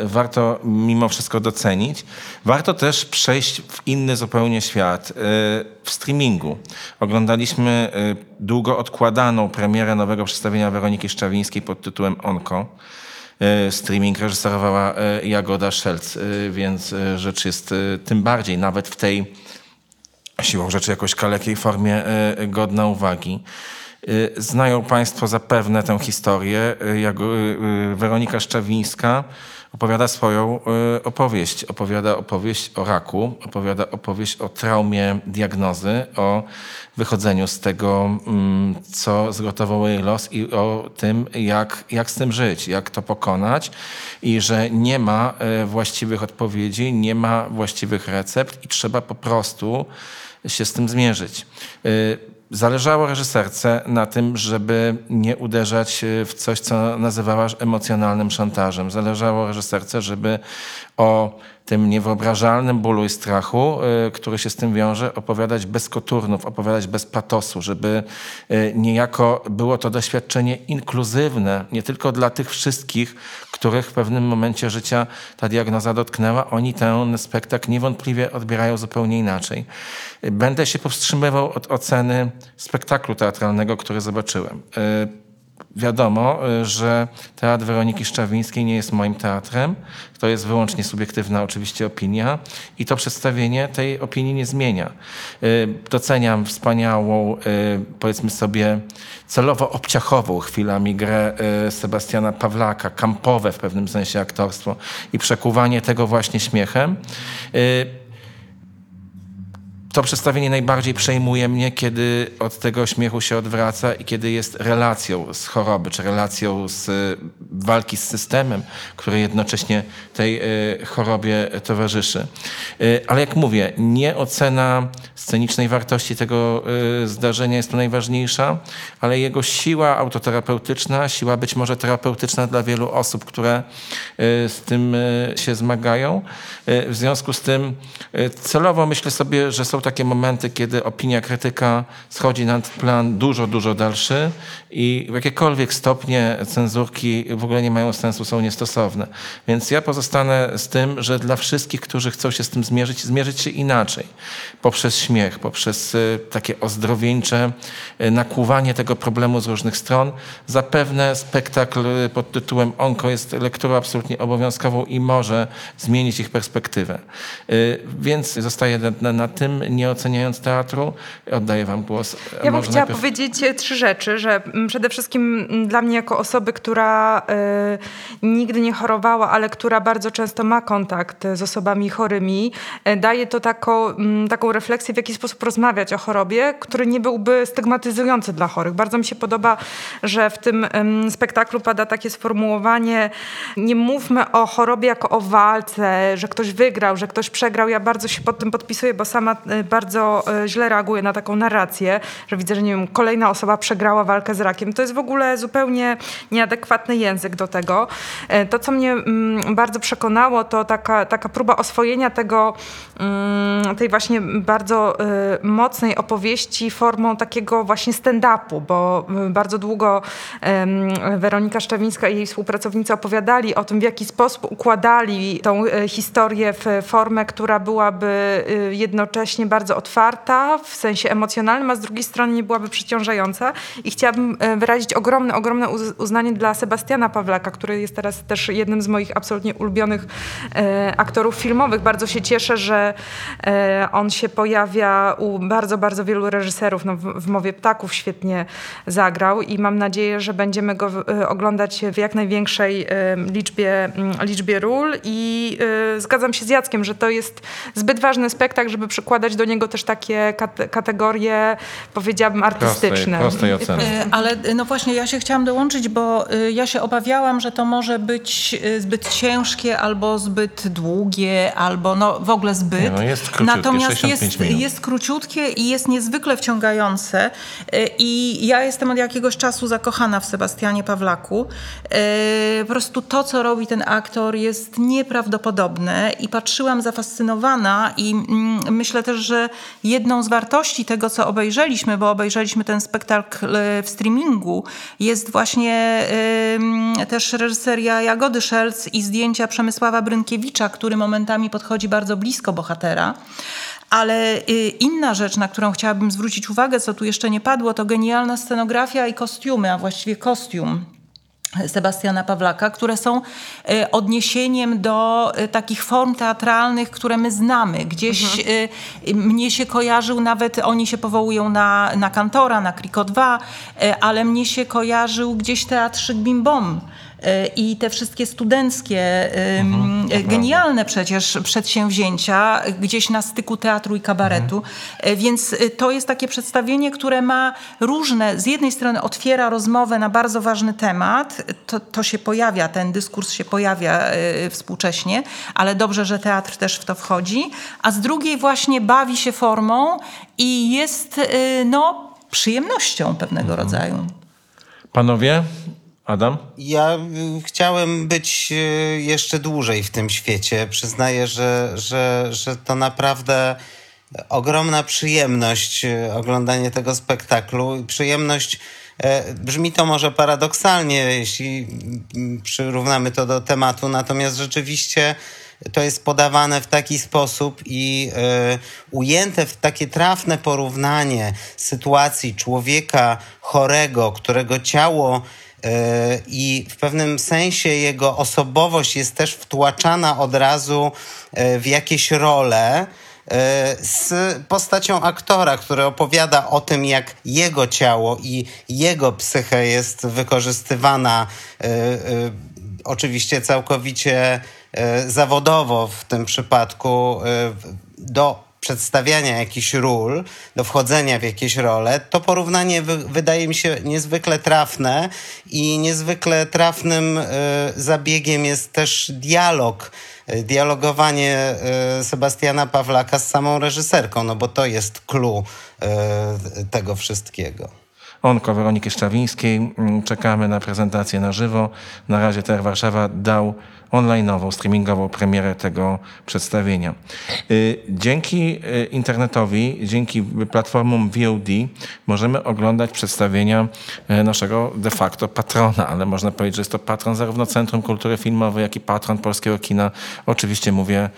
warto mimo wszystko docenić. Warto też przejść w inny zupełnie świat. W streamingu oglądaliśmy e, długo odkładaną premierę nowego przedstawienia Weroniki Szczawińskiej pod tytułem Onko. E, Streaming reżyserowała e, Jagoda Szelc, więc rzecz jest tym bardziej nawet w tej siłą rzeczy jakoś kalekiej formie godna uwagi. Znają Państwo zapewne tę historię. Jak Weronika Szczawińska opowiada swoją e, opowieść. Opowiada opowieść o raku, opowiada opowieść o traumie diagnozy, o wychodzeniu z tego, mm, co zgotował jej los i o tym, jak, jak z tym żyć, jak to pokonać i że nie ma e, właściwych odpowiedzi, nie ma właściwych recept i trzeba po prostu się z tym zmierzyć. Zależało reżyserce na tym, żeby nie uderzać e, w coś, co nazywałaś emocjonalnym szantażem. Zależało reżyserce, żeby o tym niewyobrażalnym bólu i strachu, y, który się z tym wiąże, opowiadać bez koturnów, opowiadać bez patosu, żeby y, niejako było to doświadczenie inkluzywne, nie tylko dla tych wszystkich, których w pewnym momencie życia ta diagnoza dotknęła. Oni ten spektakl niewątpliwie odbierają zupełnie inaczej. Y, Będę się powstrzymywał od oceny spektaklu teatralnego, który zobaczyłem. Wiadomo, y, że teatr Weroniki Szczawińskiej nie jest moim teatrem. To jest wyłącznie subiektywna oczywiście opinia i to przedstawienie tej opinii nie zmienia. Y, Doceniam wspaniałą, y, powiedzmy sobie, celowo obciachową chwilami grę Sebastiana Pawlaka, kampowe w pewnym sensie aktorstwo i przekuwanie tego właśnie śmiechem. To przedstawienie najbardziej przejmuje mnie, kiedy od tego śmiechu się odwraca i kiedy jest relacją z choroby, czy relacją z y, walki z systemem, który jednocześnie tej y, chorobie towarzyszy. Y, Ale jak mówię, nie ocena scenicznej wartości tego zdarzenia jest tu najważniejsza, ale jego siła autoterapeutyczna, siła być może terapeutyczna dla wielu osób, które z tym się zmagają. W związku z tym celowo myślę sobie, że są takie momenty, kiedy opinia krytyka schodzi na plan dużo, dużo dalszy i w jakiekolwiek stopnie cenzurki w ogóle nie mają sensu, są niestosowne. Więc ja pozostanę z tym, że dla wszystkich, którzy chcą się z tym zmierzyć, zmierzyć się inaczej. Poprzez śmiech, poprzez y, takie ozdrowieńcze y, nakłuwanie tego problemu z różnych stron. Zapewne spektakl y, pod tytułem Onko jest lekturą absolutnie obowiązkową i może zmienić ich perspektywę. Więc zostaję na, na, na tym, nie oceniając teatru. Oddaję wam głos. Ja bym chciała najpierw- powiedzieć trzy rzeczy, że mm, przede wszystkim mm, dla mnie jako osoby, która e, nigdy nie chorowała, ale która bardzo często ma kontakt z osobami chorymi, e, daje to taką, mm, taką refleksję, w jaki sposób rozmawiać o chorobie, który nie byłby stygmatyzujący dla chorych. Bardzo mi się podoba, że w tym spektaklu pada takie sformułowanie nie mówmy o chorobie jako o walce, że ktoś wygrał, że ktoś przegrał. Ja bardzo się pod tym podpisuję, bo sama e, bardzo e, źle reaguję na taką narrację, że widzę, że nie wiem, kolejna osoba przegrała walkę z rakiem. To jest w ogóle zupełnie nieadekwatny język do tego. E, To, co mnie mm, bardzo przekonało, to taka, taka próba oswojenia tego, mm, tej właśnie bardzo e, mocnej opowieści formą takiego właśnie stand-upu, bo bardzo długo Weronika Szczawińska i jej współpracownicy opowiadali o tym, w jaki sposób układali tą historię w formę, która byłaby jednocześnie bardzo otwarta w sensie emocjonalnym, a z drugiej strony nie byłaby przyciążająca. I chciałabym e, wyrazić ogromne, ogromne uz- uznanie dla Sebastiana Pawlaka, który jest teraz też jednym z moich absolutnie ulubionych e, aktorów filmowych. Bardzo się cieszę, że e, on się pojawia u bardzo, bardzo wielu reżyserów. No, w, w Mowie Ptaków świetnie zagrał i mam nadzieję, że będziemy go e, oglądać w jak największej e, liczbie, mm, liczbie ról i e, zgadzam się z Jackiem, że to jest zbyt ważny spektakl, żeby przykładać do niego też takie kate- kategorie, powiedziałabym, artystyczne. prostej oceny. Y, Ale y, no właśnie ja się chciałam dołączyć, bo y, ja się obawiałam, że to może być zbyt ciężkie albo zbyt długie, albo no w ogóle zbyt. Nie, no jest króciutkie, Natomiast 65 jest, minut. jest króciutkie i jest niezwykle wciągające. I ja jestem od jakiegoś czasu zakochana w Sebastianie Pawlaku. Po prostu to, co robi ten aktor jest nieprawdopodobne i patrzyłam zafascynowana i mm, myślę też, że jedną z wartości tego, co obejrzeliśmy, bo obejrzeliśmy ten spektakl e, w streamingu, jest właśnie ym, też reżyseria Jagody Szelc i zdjęcia Przemysława Brynkiewicza, który momentami podchodzi bardzo blisko bohatera. Ale y, inna rzecz, na którą chciałabym zwrócić uwagę, co tu jeszcze nie padło, to genialna scenografia i kostiumy, a właściwie kostium. Sebastiana Pawlaka, które są e, odniesieniem do e, takich form teatralnych, które my znamy. Gdzieś e, mnie się kojarzył, nawet oni się powołują na, na Kantora, na Kriko 2, e, ale mnie się kojarzył gdzieś teatrzyk Bim Bom. E, I te wszystkie studenckie, ym, e, genialne przecież przedsięwzięcia gdzieś na styku teatru i kabaretu. E, Więc e, to jest takie przedstawienie, które ma różne, z jednej strony otwiera rozmowę na bardzo ważny temat, to, to się pojawia, ten dyskurs się pojawia współcześnie, ale dobrze, że teatr też w to wchodzi, a z drugiej właśnie bawi się formą i jest, e, no, przyjemnością pewnego rodzaju. Panowie, Adam? Ja y, chciałem być y, jeszcze dłużej w tym świecie. Przyznaję, że, że, że to naprawdę ogromna przyjemność y, oglądanie tego spektaklu. Przyjemność e, brzmi to może paradoksalnie, jeśli mm, przyrównamy to do tematu, natomiast rzeczywiście to jest podawane w taki sposób i e, ujęte w takie trafne porównanie sytuacji człowieka chorego, którego ciało i w pewnym sensie jego osobowość jest też wtłaczana od razu e, w jakieś role e, z postacią aktora, który opowiada o tym, jak jego ciało i jego psychę jest wykorzystywana e, e, oczywiście całkowicie e, zawodowo w tym przypadku e, do przedstawiania jakichś ról, do wchodzenia w jakieś role, to porównanie wy, wydaje mi się niezwykle trafne i niezwykle trafnym e, zabiegiem jest też dialog, e, dialogowanie e, Sebastiana Pawlaka z samą reżyserką, no bo to jest clue tego wszystkiego. Onko Weroniki Szczawińskiej. Mm, Czekamy na prezentację na żywo. Na razie TR Warszawa dał online'ową, streamingową premierę tego przedstawienia. Y, Dzięki y, internetowi, dzięki platformom VOD możemy oglądać przedstawienia y, naszego de facto patrona, ale można powiedzieć, że jest to patron zarówno Centrum Kultury Filmowej, jak i patron polskiego kina. Oczywiście mówię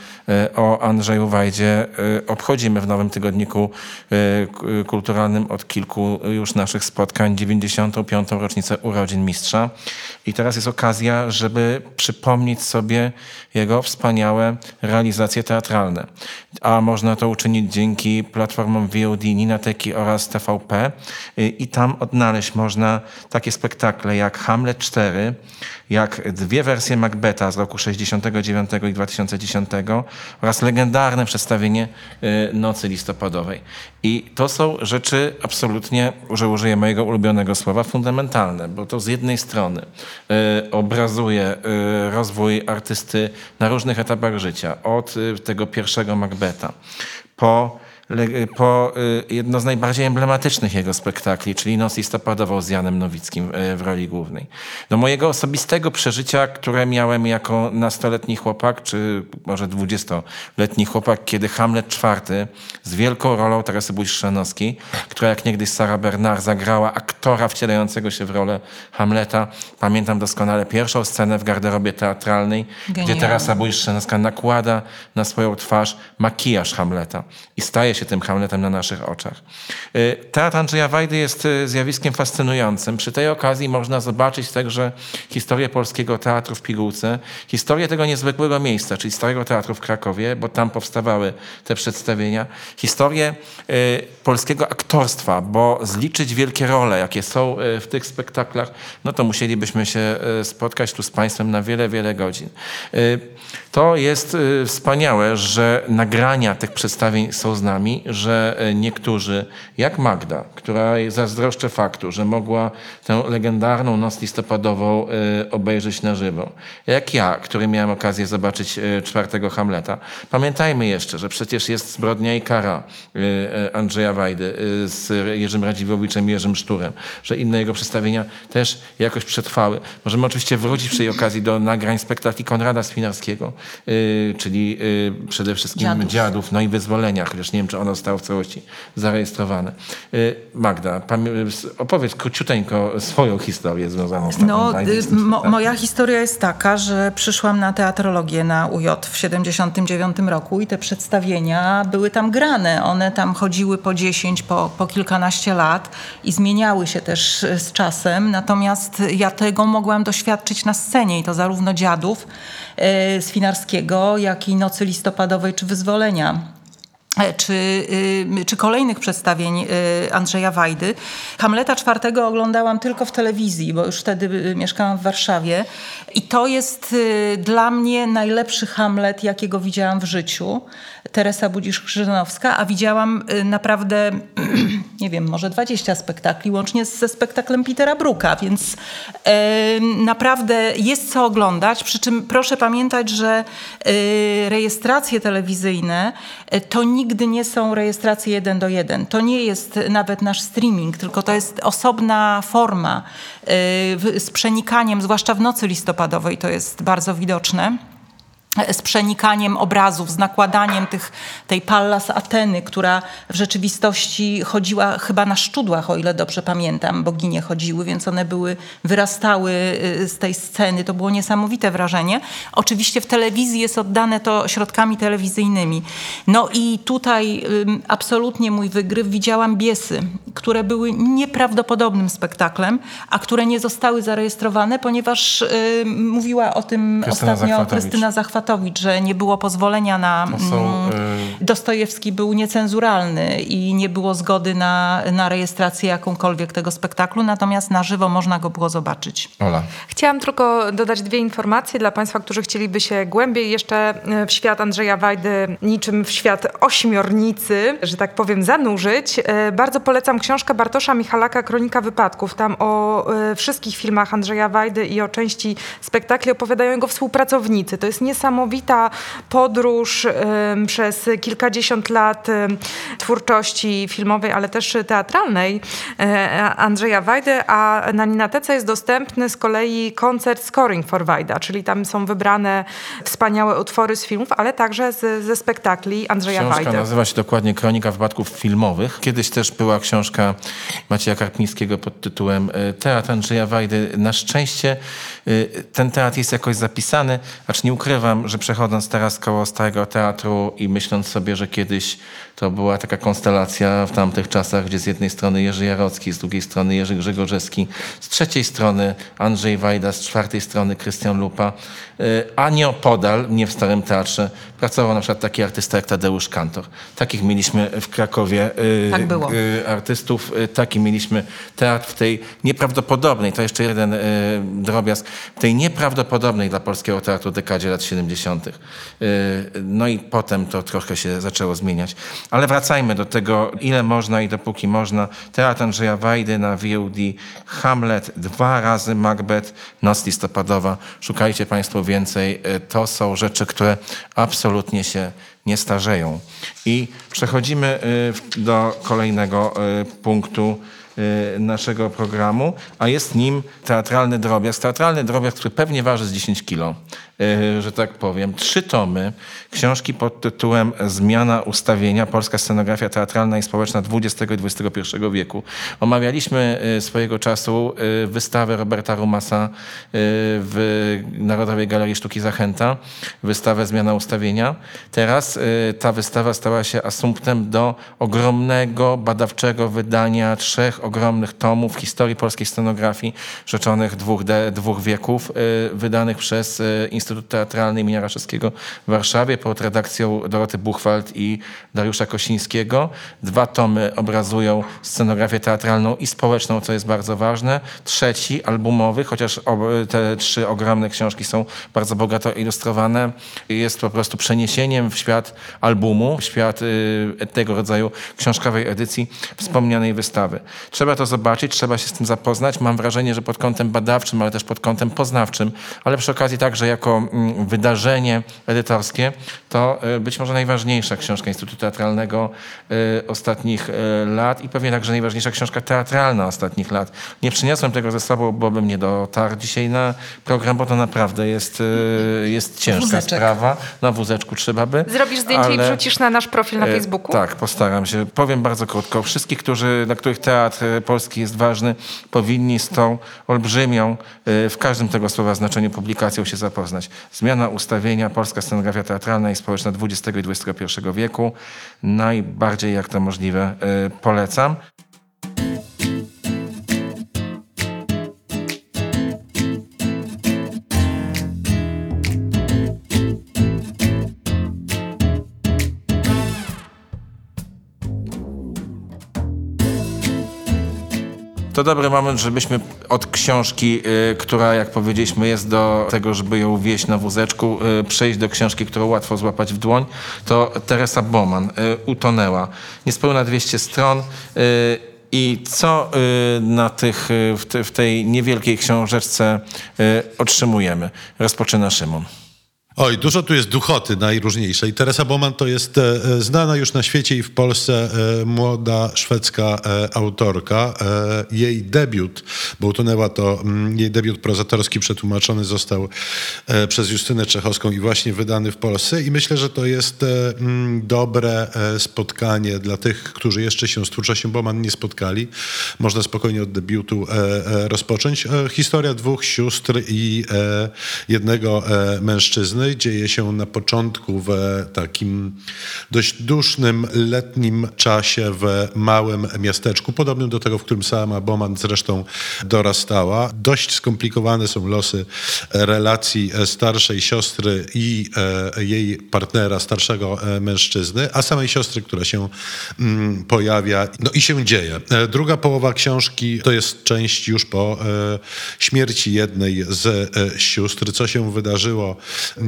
o Andrzeju Wajdzie. Obchodzimy w nowym tygodniku kulturalnym od kilku już naszych spotkań 95. rocznicę urodzin mistrza. I teraz jest okazja, żeby przypomnieć sobie jego wspaniałe realizacje teatralne. A można to uczynić dzięki platformom VOD, Ninateki oraz TVP. I tam odnaleźć można takie spektakle jak Hamlet 4, jak dwie wersje Macbeta z roku 69 i 2010 oraz legendarne przedstawienie y, Nocy Listopadowej. I to są rzeczy absolutnie, że użyję mojego ulubionego słowa, fundamentalne, bo to z jednej strony y, obrazuje y, rozwój artysty na różnych etapach życia, od y, tego pierwszego Macbeta po po y, jedno z najbardziej emblematycznych jego spektakli, czyli Noc listopadową z Janem Nowickim y, w roli głównej. Do mojego osobistego przeżycia, które miałem jako nastoletni chłopak, czy może dwudziestoletni chłopak, kiedy Hamlet IV z wielką rolą Teresy Bujszczanowskiej, która jak niegdyś Sara Bernard zagrała aktora wcielającego się w rolę Hamleta. Pamiętam doskonale pierwszą scenę w garderobie teatralnej, gdzie Genialne. Teresa Bujszczanowska nakłada na swoją twarz makijaż Hamleta i staje się tym Hamletem na naszych oczach. Y, Teatr Andrzeja Wajdy jest y, zjawiskiem fascynującym. Przy tej okazji można zobaczyć także historię polskiego teatru w pigułce, historię tego niezwykłego miejsca, czyli Starego Teatru w Krakowie, bo tam powstawały te przedstawienia, historię y, polskiego aktorstwa, bo zliczyć wielkie role, jakie są w tych spektaklach, no to musielibyśmy się spotkać tu z Państwem na wiele, wiele godzin. To jest wspaniałe, że nagrania tych przedstawień są z nami, że y, niektórzy, jak Magda, która zazdroszczę faktu, że mogła tę legendarną Noc Listopadową y, obejrzeć na żywo, jak ja, który miałem okazję zobaczyć y, czwartego Hamleta. Pamiętajmy jeszcze, że przecież jest Zbrodnia i Kara Andrzeja Wajdy z Jerzym Radziwowiczem i Jerzym Szturem, że inne jego przedstawienia też jakoś przetrwały. Możemy oczywiście wrócić przy tej okazji do nagrań spektakli Konrada Swinarskiego, czyli przede wszystkim Dziadów. Dziadów, no i Wyzwolenia, chociaż nie wiem, czy ono zostało w całości zarejestrowane. Y, Magda, pamię- opowiedz króciuteńko swoją historię związaną z taką No, y, z mo, moja historia jest taka, że przyszłam na teatrologię na UJ w 79 roku i te przedstawienia były tam grane. One tam chodziły po 10, po, po kilkanaście lat i zmieniały się też y, z czasem. Natomiast ja tego mogłam doświadczyć na scenie i to zarówno dziadów y, Swinarskiego, jak i Nocy Listopadowej czy Wyzwolenia czy, y, czy kolejnych przedstawień y, Andrzeja Wajdy. Hamleta czwartego oglądałam tylko w telewizji, bo już wtedy y, mieszkałam w Warszawie. I to jest dla mnie najlepszy Hamlet, jakiego widziałam w życiu. Teresa Budzisz-Krzyżanowska, a widziałam y, naprawdę, nie wiem, może 20 spektakli, łącznie ze spektaklem Petera Bruka, więc e, naprawdę jest co oglądać. Przy czym proszę pamiętać, że e, rejestracje telewizyjne to nigdy nie są rejestracje jeden do jeden. To nie jest nawet nasz streaming, tylko to jest osobna forma y, z przenikaniem, zwłaszcza w nocy listopadowej to jest bardzo widoczne z przenikaniem obrazów, z nakładaniem tych, tej Pallas Ateny, która w rzeczywistości chodziła chyba na szczudłach, o ile dobrze pamiętam. Boginie chodziły, więc one były, wyrastały y, z tej sceny. To było niesamowite wrażenie. Oczywiście w telewizji jest oddane to środkami telewizyjnymi. No i tutaj absolutnie mój wygryw widziałam Biesy, które były nieprawdopodobnym spektaklem, a które nie zostały zarejestrowane, ponieważ y, mówiła o tym Krystyna ostatnio Zachwatowicz. Krystyna Zachwatowicz, że nie było pozwolenia na... Są, y- Dostojewski był niecenzuralny i nie było zgody na, na rejestrację jakąkolwiek tego spektaklu, natomiast na żywo można go było zobaczyć. Ola. Chciałam tylko dodać dwie informacje dla Państwa, którzy chcieliby się głębiej jeszcze e, w świat Andrzeja Wajdy, niczym w świat ośmiornicy, że tak powiem, zanurzyć. E, Bardzo polecam książkę Bartosza Michalaka Kronika Wypadków. Tam o wszystkich filmach Andrzeja Wajdy i o części spektakli opowiadają jego współpracownicy. To jest niesamowita podróż przez kilkadziesiąt lat twórczości filmowej, ale też teatralnej e, Andrzeja Wajdy, a na Ninatece jest dostępny z kolei koncert Scoring for Wajda, czyli tam są wybrane wspaniałe utwory z filmów, ale także z, ze spektakli Andrzeja Książka Wajdy. nazywa się dokładnie Kronika wypadków filmowych. Kiedyś też była książka Macieja Karpińskiego pod tytułem e, Teatr Andrzeja Wajdy. Na szczęście e, ten teatr jest jakoś zapisany, acz nie ukrywam, że przechodząc teraz koło Starego Teatru i myśląc sobie, że kiedyś to była taka konstelacja w tamtych czasach, gdzie z jednej strony Jerzy Jarocki, z drugiej strony Jerzy Grzegorzewski, z trzeciej strony Andrzej Wajda, z czwartej strony Krystian Lupa, e, a nieopodal, nie w Starym Teatrze, pracował na przykład taki artysta jak Tadeusz Kantor. Takich mieliśmy w Krakowie e, Tak było. e, artystów, taki mieliśmy teatr w tej nieprawdopodobnej, to jeszcze jeden drobiazg, w tej nieprawdopodobnej dla polskiego teatru dekadzie lat 70. E, No i potem to trochę się zaczęło zmieniać. Ale wracajmy do tego, ile można i dopóki można. Teatr Andrzeja Wajdy na VOD, Hamlet, dwa razy Macbeth, Noc listopadowa. Szukajcie Państwo więcej. E, To są rzeczy, które absolutnie się nie starzeją. I przechodzimy y, do kolejnego y, punktu y, naszego programu, a jest nim teatralny drobiazg. Teatralny drobiazg, który pewnie waży z 10 kilo, y, że tak powiem. Trzy tomy książki pod tytułem Zmiana ustawienia, polska scenografia teatralna i społeczna XX i XXI wieku. Omawialiśmy y, swojego czasu y, wystawę Roberta Rumasa y, w Narodowej Galerii Sztuki Zachęta, wystawę Zmiana ustawienia. Teraz y, ta wystawa stała się asumptem do ogromnego, badawczego wydania trzech ogromnych tomów historii polskiej scenografii rzeczonych dwóch, dwóch wieków, y, wydanych przez y, Instytut Teatralny imienia Raszewskiego w Warszawie pod redakcją Doroty Buchwald i Dariusza Kosińskiego. Dwa tomy obrazują scenografię teatralną i społeczną, co jest bardzo ważne. Trzeci, albumowy, chociaż te trzy ogromne książki są bardzo bogato ilustrowane, jest po prostu przeniesieniem w świat albumu, w świat y, tego rodzaju książkowej edycji wspomnianej wystawy. Trzeba to zobaczyć, trzeba się z tym zapoznać. Mam wrażenie, że pod kątem badawczym, ale też pod kątem poznawczym, ale przy okazji także jako mm, wydarzenie edytorskie, to y, być może najważniejsza książka Instytutu Teatralnego y, ostatnich y, lat i pewnie także najważniejsza książka teatralna ostatnich lat. Nie przyniosłem tego ze sobą, bo bym nie dotarł dzisiaj na program, bo to naprawdę jest, jest ciężka Wózeczek. sprawa. Na wózeczku trzeba by. Zrobisz zdjęcie i ale- wrzucisz na nasz profil na E, Facebooku? Tak, postaram się. Powiem bardzo krótko. Wszystkich, którzy, dla których teatr e, polski jest ważny, powinni z tą olbrzymią, e, w każdym tego słowa znaczeniu publikacją się zapoznać. Zmiana ustawienia, polska scenografia teatralna i społeczna XX i XXI wieku. Najbardziej jak to możliwe e, polecam. To dobry moment, żebyśmy od książki, y, która, jak powiedzieliśmy, jest do tego, żeby ją wieść na wózeczku, y, przejść do książki, którą łatwo złapać w dłoń. To Teresa Boman, y, Utonęła. Niespełna 200 stron. I co na tych, w, te, w tej niewielkiej książeczce otrzymujemy? Rozpoczyna Szymon. Oj, dużo tu jest duchoty najróżniejszej. Teresa Boman to jest e, e, znana już na świecie i w Polsce e, młoda szwedzka autorka. Jej debiut, bo utonęła to, mm, jej debiut prozatorski przetłumaczony został przez Justynę Czechowską i właśnie wydany w Polsce. I myślę, że to jest mm, dobre spotkanie dla tych, którzy jeszcze się z twórczością Boman nie spotkali. Można spokojnie od debiutu rozpocząć. Historia dwóch sióstr i jednego e, mężczyzny dzieje się na początku w takim dość dusznym, letnim czasie w małym miasteczku, podobnym do tego, w którym sama Boman zresztą dorastała. Dość skomplikowane są losy relacji starszej siostry i e, jej partnera, starszego e, mężczyzny, a samej siostry, która się mm, pojawia, no i się dzieje. E, Druga połowa książki to jest część już po śmierci jednej z sióstr. Co się wydarzyło,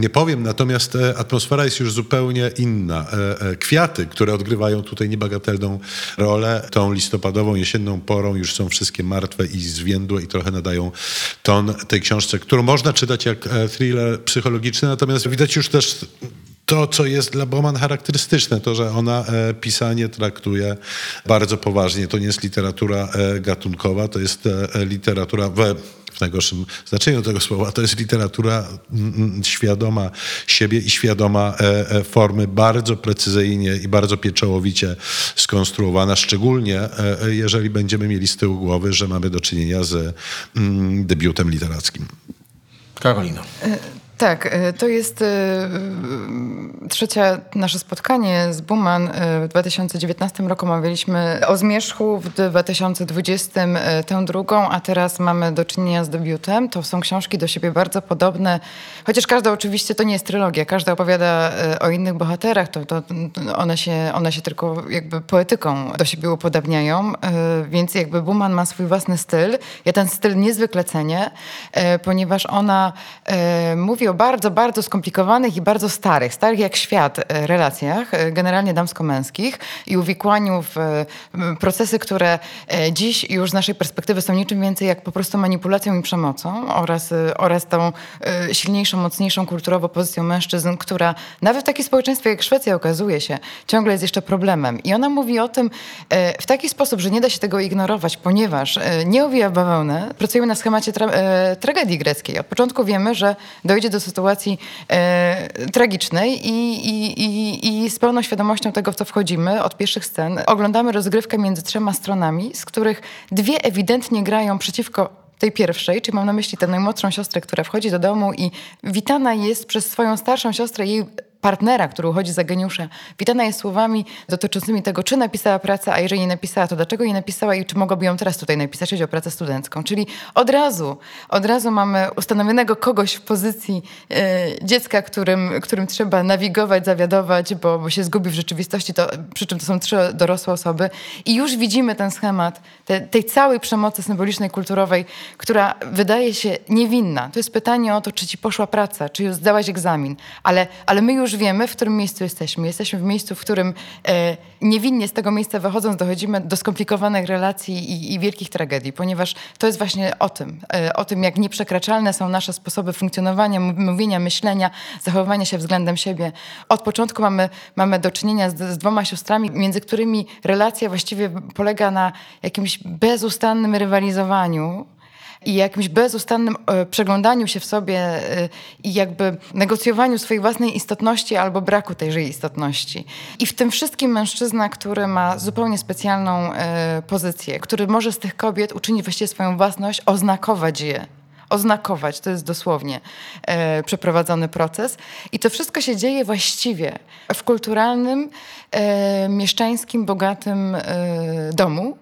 nie powiem, natomiast e, atmosfera jest już zupełnie inna. E, e, Kwiaty, które odgrywają tutaj niebagatelną rolę, tą listopadową, jesienną porą już są wszystkie martwe i zwiędłe i trochę nadają ton tej książce, którą można czytać jak thriller psychologiczny, natomiast widać już też to, co jest dla Bowman charakterystyczne, to, że ona pisanie traktuje bardzo poważnie. To nie jest literatura gatunkowa, to jest literatura w, w najgorszym znaczeniu tego słowa, to jest literatura mm, mm, świadoma siebie i świadoma e, e, formy, bardzo precyzyjnie i bardzo pieczołowicie skonstruowana, szczególnie e, jeżeli będziemy mieli z tyłu głowy, że mamy do czynienia z mm, debiutem literackim. Karolino. Tak, e, to jest e, e, trzecia nasze spotkanie z Buman. W 2019 roku omawialiśmy o zmierzchu, w 2020 e, tę drugą, a teraz mamy do czynienia z debiutem. To są książki do siebie bardzo podobne, chociaż każda oczywiście to nie jest trylogia, każda opowiada o innych bohaterach, to, to one, się, one się tylko jakby poetyką do siebie upodabniają, więc jakby Buman ma swój własny styl. Ja ten styl niezwykle cenię, ponieważ ona e, o bardzo, bardzo skomplikowanych i bardzo starych, starych jak świat e, relacjach, e, generalnie damsko-męskich i uwikłaniu w procesy, które e, dziś już z naszej perspektywy są niczym więcej jak po prostu manipulacją i przemocą oraz, oraz tą silniejszą, mocniejszą kulturowo pozycją mężczyzn, która nawet w takim społeczeństwie jak Szwecja okazuje się, ciągle jest jeszcze problemem. I ona mówi o tym w taki sposób, że nie da się tego ignorować, ponieważ nie owija bawełnę. Pracujemy na schemacie tra- tragedii greckiej. Od początku wiemy, że dojdzie do sytuacji e, tragicznej i, i, i, i z pełną świadomością tego, w co wchodzimy, od pierwszych scen, oglądamy rozgrywkę między trzema stronami, z których dwie ewidentnie grają przeciwko tej pierwszej, czyli mam na myśli tę najmłodszą siostrę, która wchodzi do domu i witana jest przez swoją starszą siostrę, jej partnera, który uchodzi za geniusza, witana jest słowami dotyczącymi tego, czy napisała pracę, a jeżeli nie napisała, to dlaczego nie napisała i czy mogłaby ją teraz tutaj napisać, chodzi o pracę studencką. Czyli od razu, od razu mamy ustanowionego kogoś w pozycji e, dziecka, którym, którym trzeba nawigować, zawiadować, bo, bo się zgubi w rzeczywistości, to, przy czym to są trzy dorosłe osoby i już widzimy ten schemat te, tej całej przemocy symbolicznej, kulturowej, która wydaje się niewinna. To jest pytanie o to, czy ci poszła praca, czy już zdałaś egzamin, ale, ale my już wiemy, w którym miejscu jesteśmy. Jesteśmy w miejscu, w którym e, niewinnie z tego miejsca wychodząc dochodzimy do skomplikowanych relacji i, i wielkich tragedii, ponieważ to jest właśnie o tym, e, o tym, jak nieprzekraczalne są nasze sposoby funkcjonowania, mówienia, myślenia, zachowywania się względem siebie. Od początku mamy, mamy do czynienia z, z dwoma siostrami, między którymi relacja właściwie polega na jakimś bezustannym rywalizowaniu i jakimś bezustannym e, przeglądaniu się w sobie e, i jakby negocjowaniu swojej własnej istotności albo braku tejże istotności. I w tym wszystkim mężczyzna, który ma zupełnie specjalną e, pozycję, który może z tych kobiet uczynić właściwie swoją własność, oznakować je oznakować. To jest dosłownie e, przeprowadzony proces. I to wszystko się dzieje właściwie w kulturalnym, e, mieszczańskim, bogatym e, domu.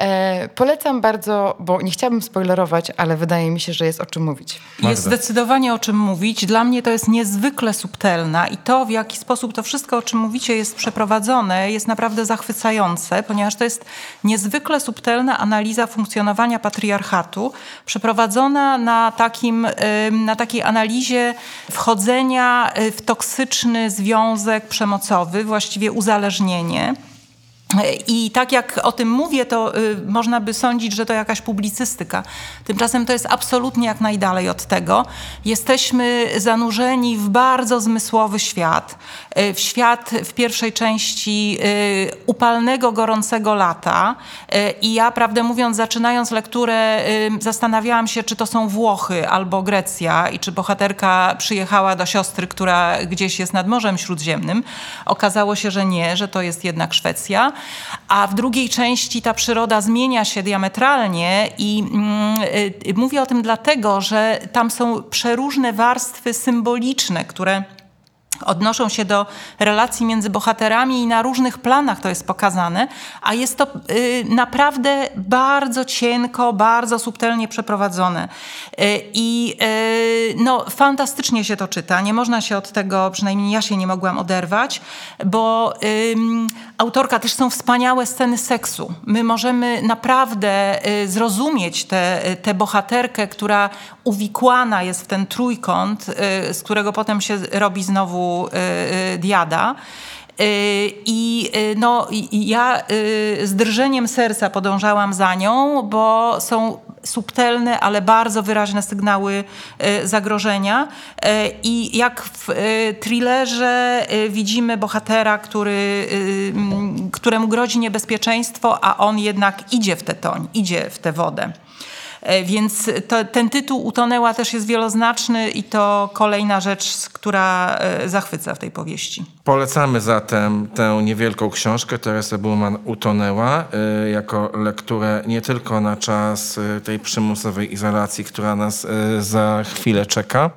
E, polecam bardzo, bo nie chciałabym spoilerować, ale wydaje mi się, że jest o czym mówić. Jest zdecydowanie o czym mówić. Dla mnie to jest niezwykle subtelna i to, w jaki sposób to wszystko, o czym mówicie, jest przeprowadzone, jest naprawdę zachwycające, ponieważ to jest niezwykle subtelna analiza funkcjonowania patriarchatu, przeprowadzona na, takim, na takiej analizie wchodzenia y, w toksyczny związek przemocowy, właściwie uzależnienie I tak jak o tym mówię, to y, można by sądzić, że to jakaś publicystyka. Tymczasem to jest absolutnie jak najdalej od tego. Jesteśmy zanurzeni w bardzo zmysłowy świat. Y, w świat w pierwszej części y, upalnego, gorącego lata. I ja, prawdę mówiąc, zaczynając lekturę, zastanawiałam się, czy to są Włochy albo Grecja i czy bohaterka przyjechała do siostry, która gdzieś jest nad Morzem Śródziemnym. Okazało się, że nie, że to jest jednak Szwecja. A w drugiej części ta przyroda zmienia się diametralnie i mm, y, mówię o tym dlatego, że tam są przeróżne warstwy symboliczne, które odnoszą się do relacji między bohaterami i na różnych planach to jest pokazane, a jest to y, naprawdę bardzo cienko, bardzo subtelnie przeprowadzone. Y, I y, no, fantastycznie się to czyta. Nie można się od tego, przynajmniej ja się nie mogłam oderwać, bo autorka też są wspaniałe sceny seksu. My możemy naprawdę y, zrozumieć tę te, te bohaterkę, która uwikłana jest w ten trójkąt, y, z którego potem się robi znowu y, y, diada. Y, I no, ja z drżeniem serca podążałam za nią, bo są subtelne, ale bardzo wyraźne sygnały zagrożenia. I jak w thrillerze widzimy bohatera, który, któremu grozi niebezpieczeństwo, a on jednak idzie w tę toń, idzie w tę wodę. E, Więc to, ten tytuł Utonęła też jest wieloznaczny i to kolejna rzecz, która e, zachwyca w tej powieści. Polecamy zatem tę niewielką książkę Teresa Bullman Utonęła y, jako lekturę nie tylko na czas tej przymusowej izolacji, która nas za chwilę czeka.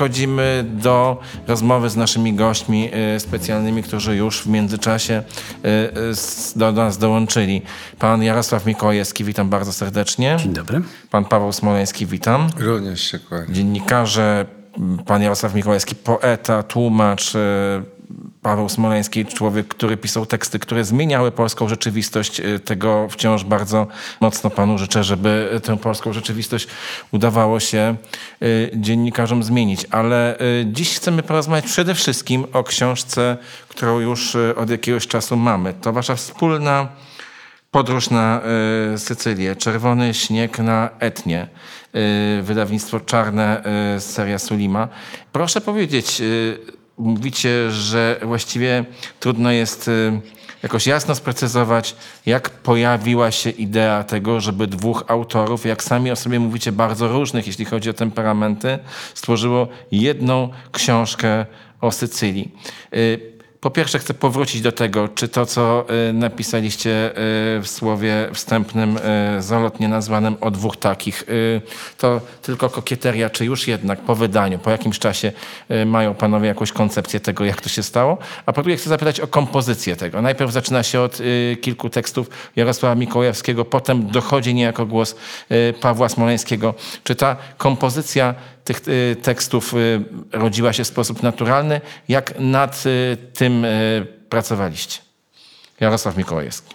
Przechodzimy do rozmowy z naszymi gośćmi y, specjalnymi, którzy już w międzyczasie y, y, s- do nas dołączyli. Pan Jarosław Mikołajewski, witam bardzo serdecznie. Dzień dobry. Pan Paweł Smoleński, witam. Również się kłaniam. Dziennikarze, pan Jarosław Mikołajewski, poeta, tłumacz, y, Paweł Smoleński, człowiek, który pisał teksty, które zmieniały polską rzeczywistość. Y, Tego wciąż bardzo mocno panu życzę, żeby tę polską rzeczywistość udawało się y, dziennikarzom zmienić. Ale dziś chcemy porozmawiać przede wszystkim o książce, którą już od jakiegoś czasu mamy. To wasza wspólna Podróż na Sycylię, Czerwony śnieg na Etnie, wydawnictwo Czarne, seria Sulima. Proszę powiedzieć, mówicie, że właściwie trudno jest y, jakoś jasno sprecyzować, jak pojawiła się idea tego, żeby dwóch autorów, jak sami o sobie mówicie, bardzo różnych, jeśli chodzi o temperamenty, stworzyło jedną książkę o Sycylii. Po pierwsze chcę powrócić do tego, czy to, co y, napisaliście y, w słowie wstępnym, y, zalotnie nazwanym o dwóch takich, to tylko kokieteria, czy już jednak po wydaniu, po jakimś czasie mają panowie jakąś koncepcję tego, jak to się stało? A po drugie chcę zapytać o kompozycję tego. Najpierw zaczyna się od kilku tekstów Jarosława Mikołajewskiego, potem dochodzi niejako głos Pawła Smoleńskiego. Czy ta kompozycja tych y, tekstów y, rodziła się w sposób naturalny. Jak nad y, tym pracowaliście? Jarosław Mikołajewski.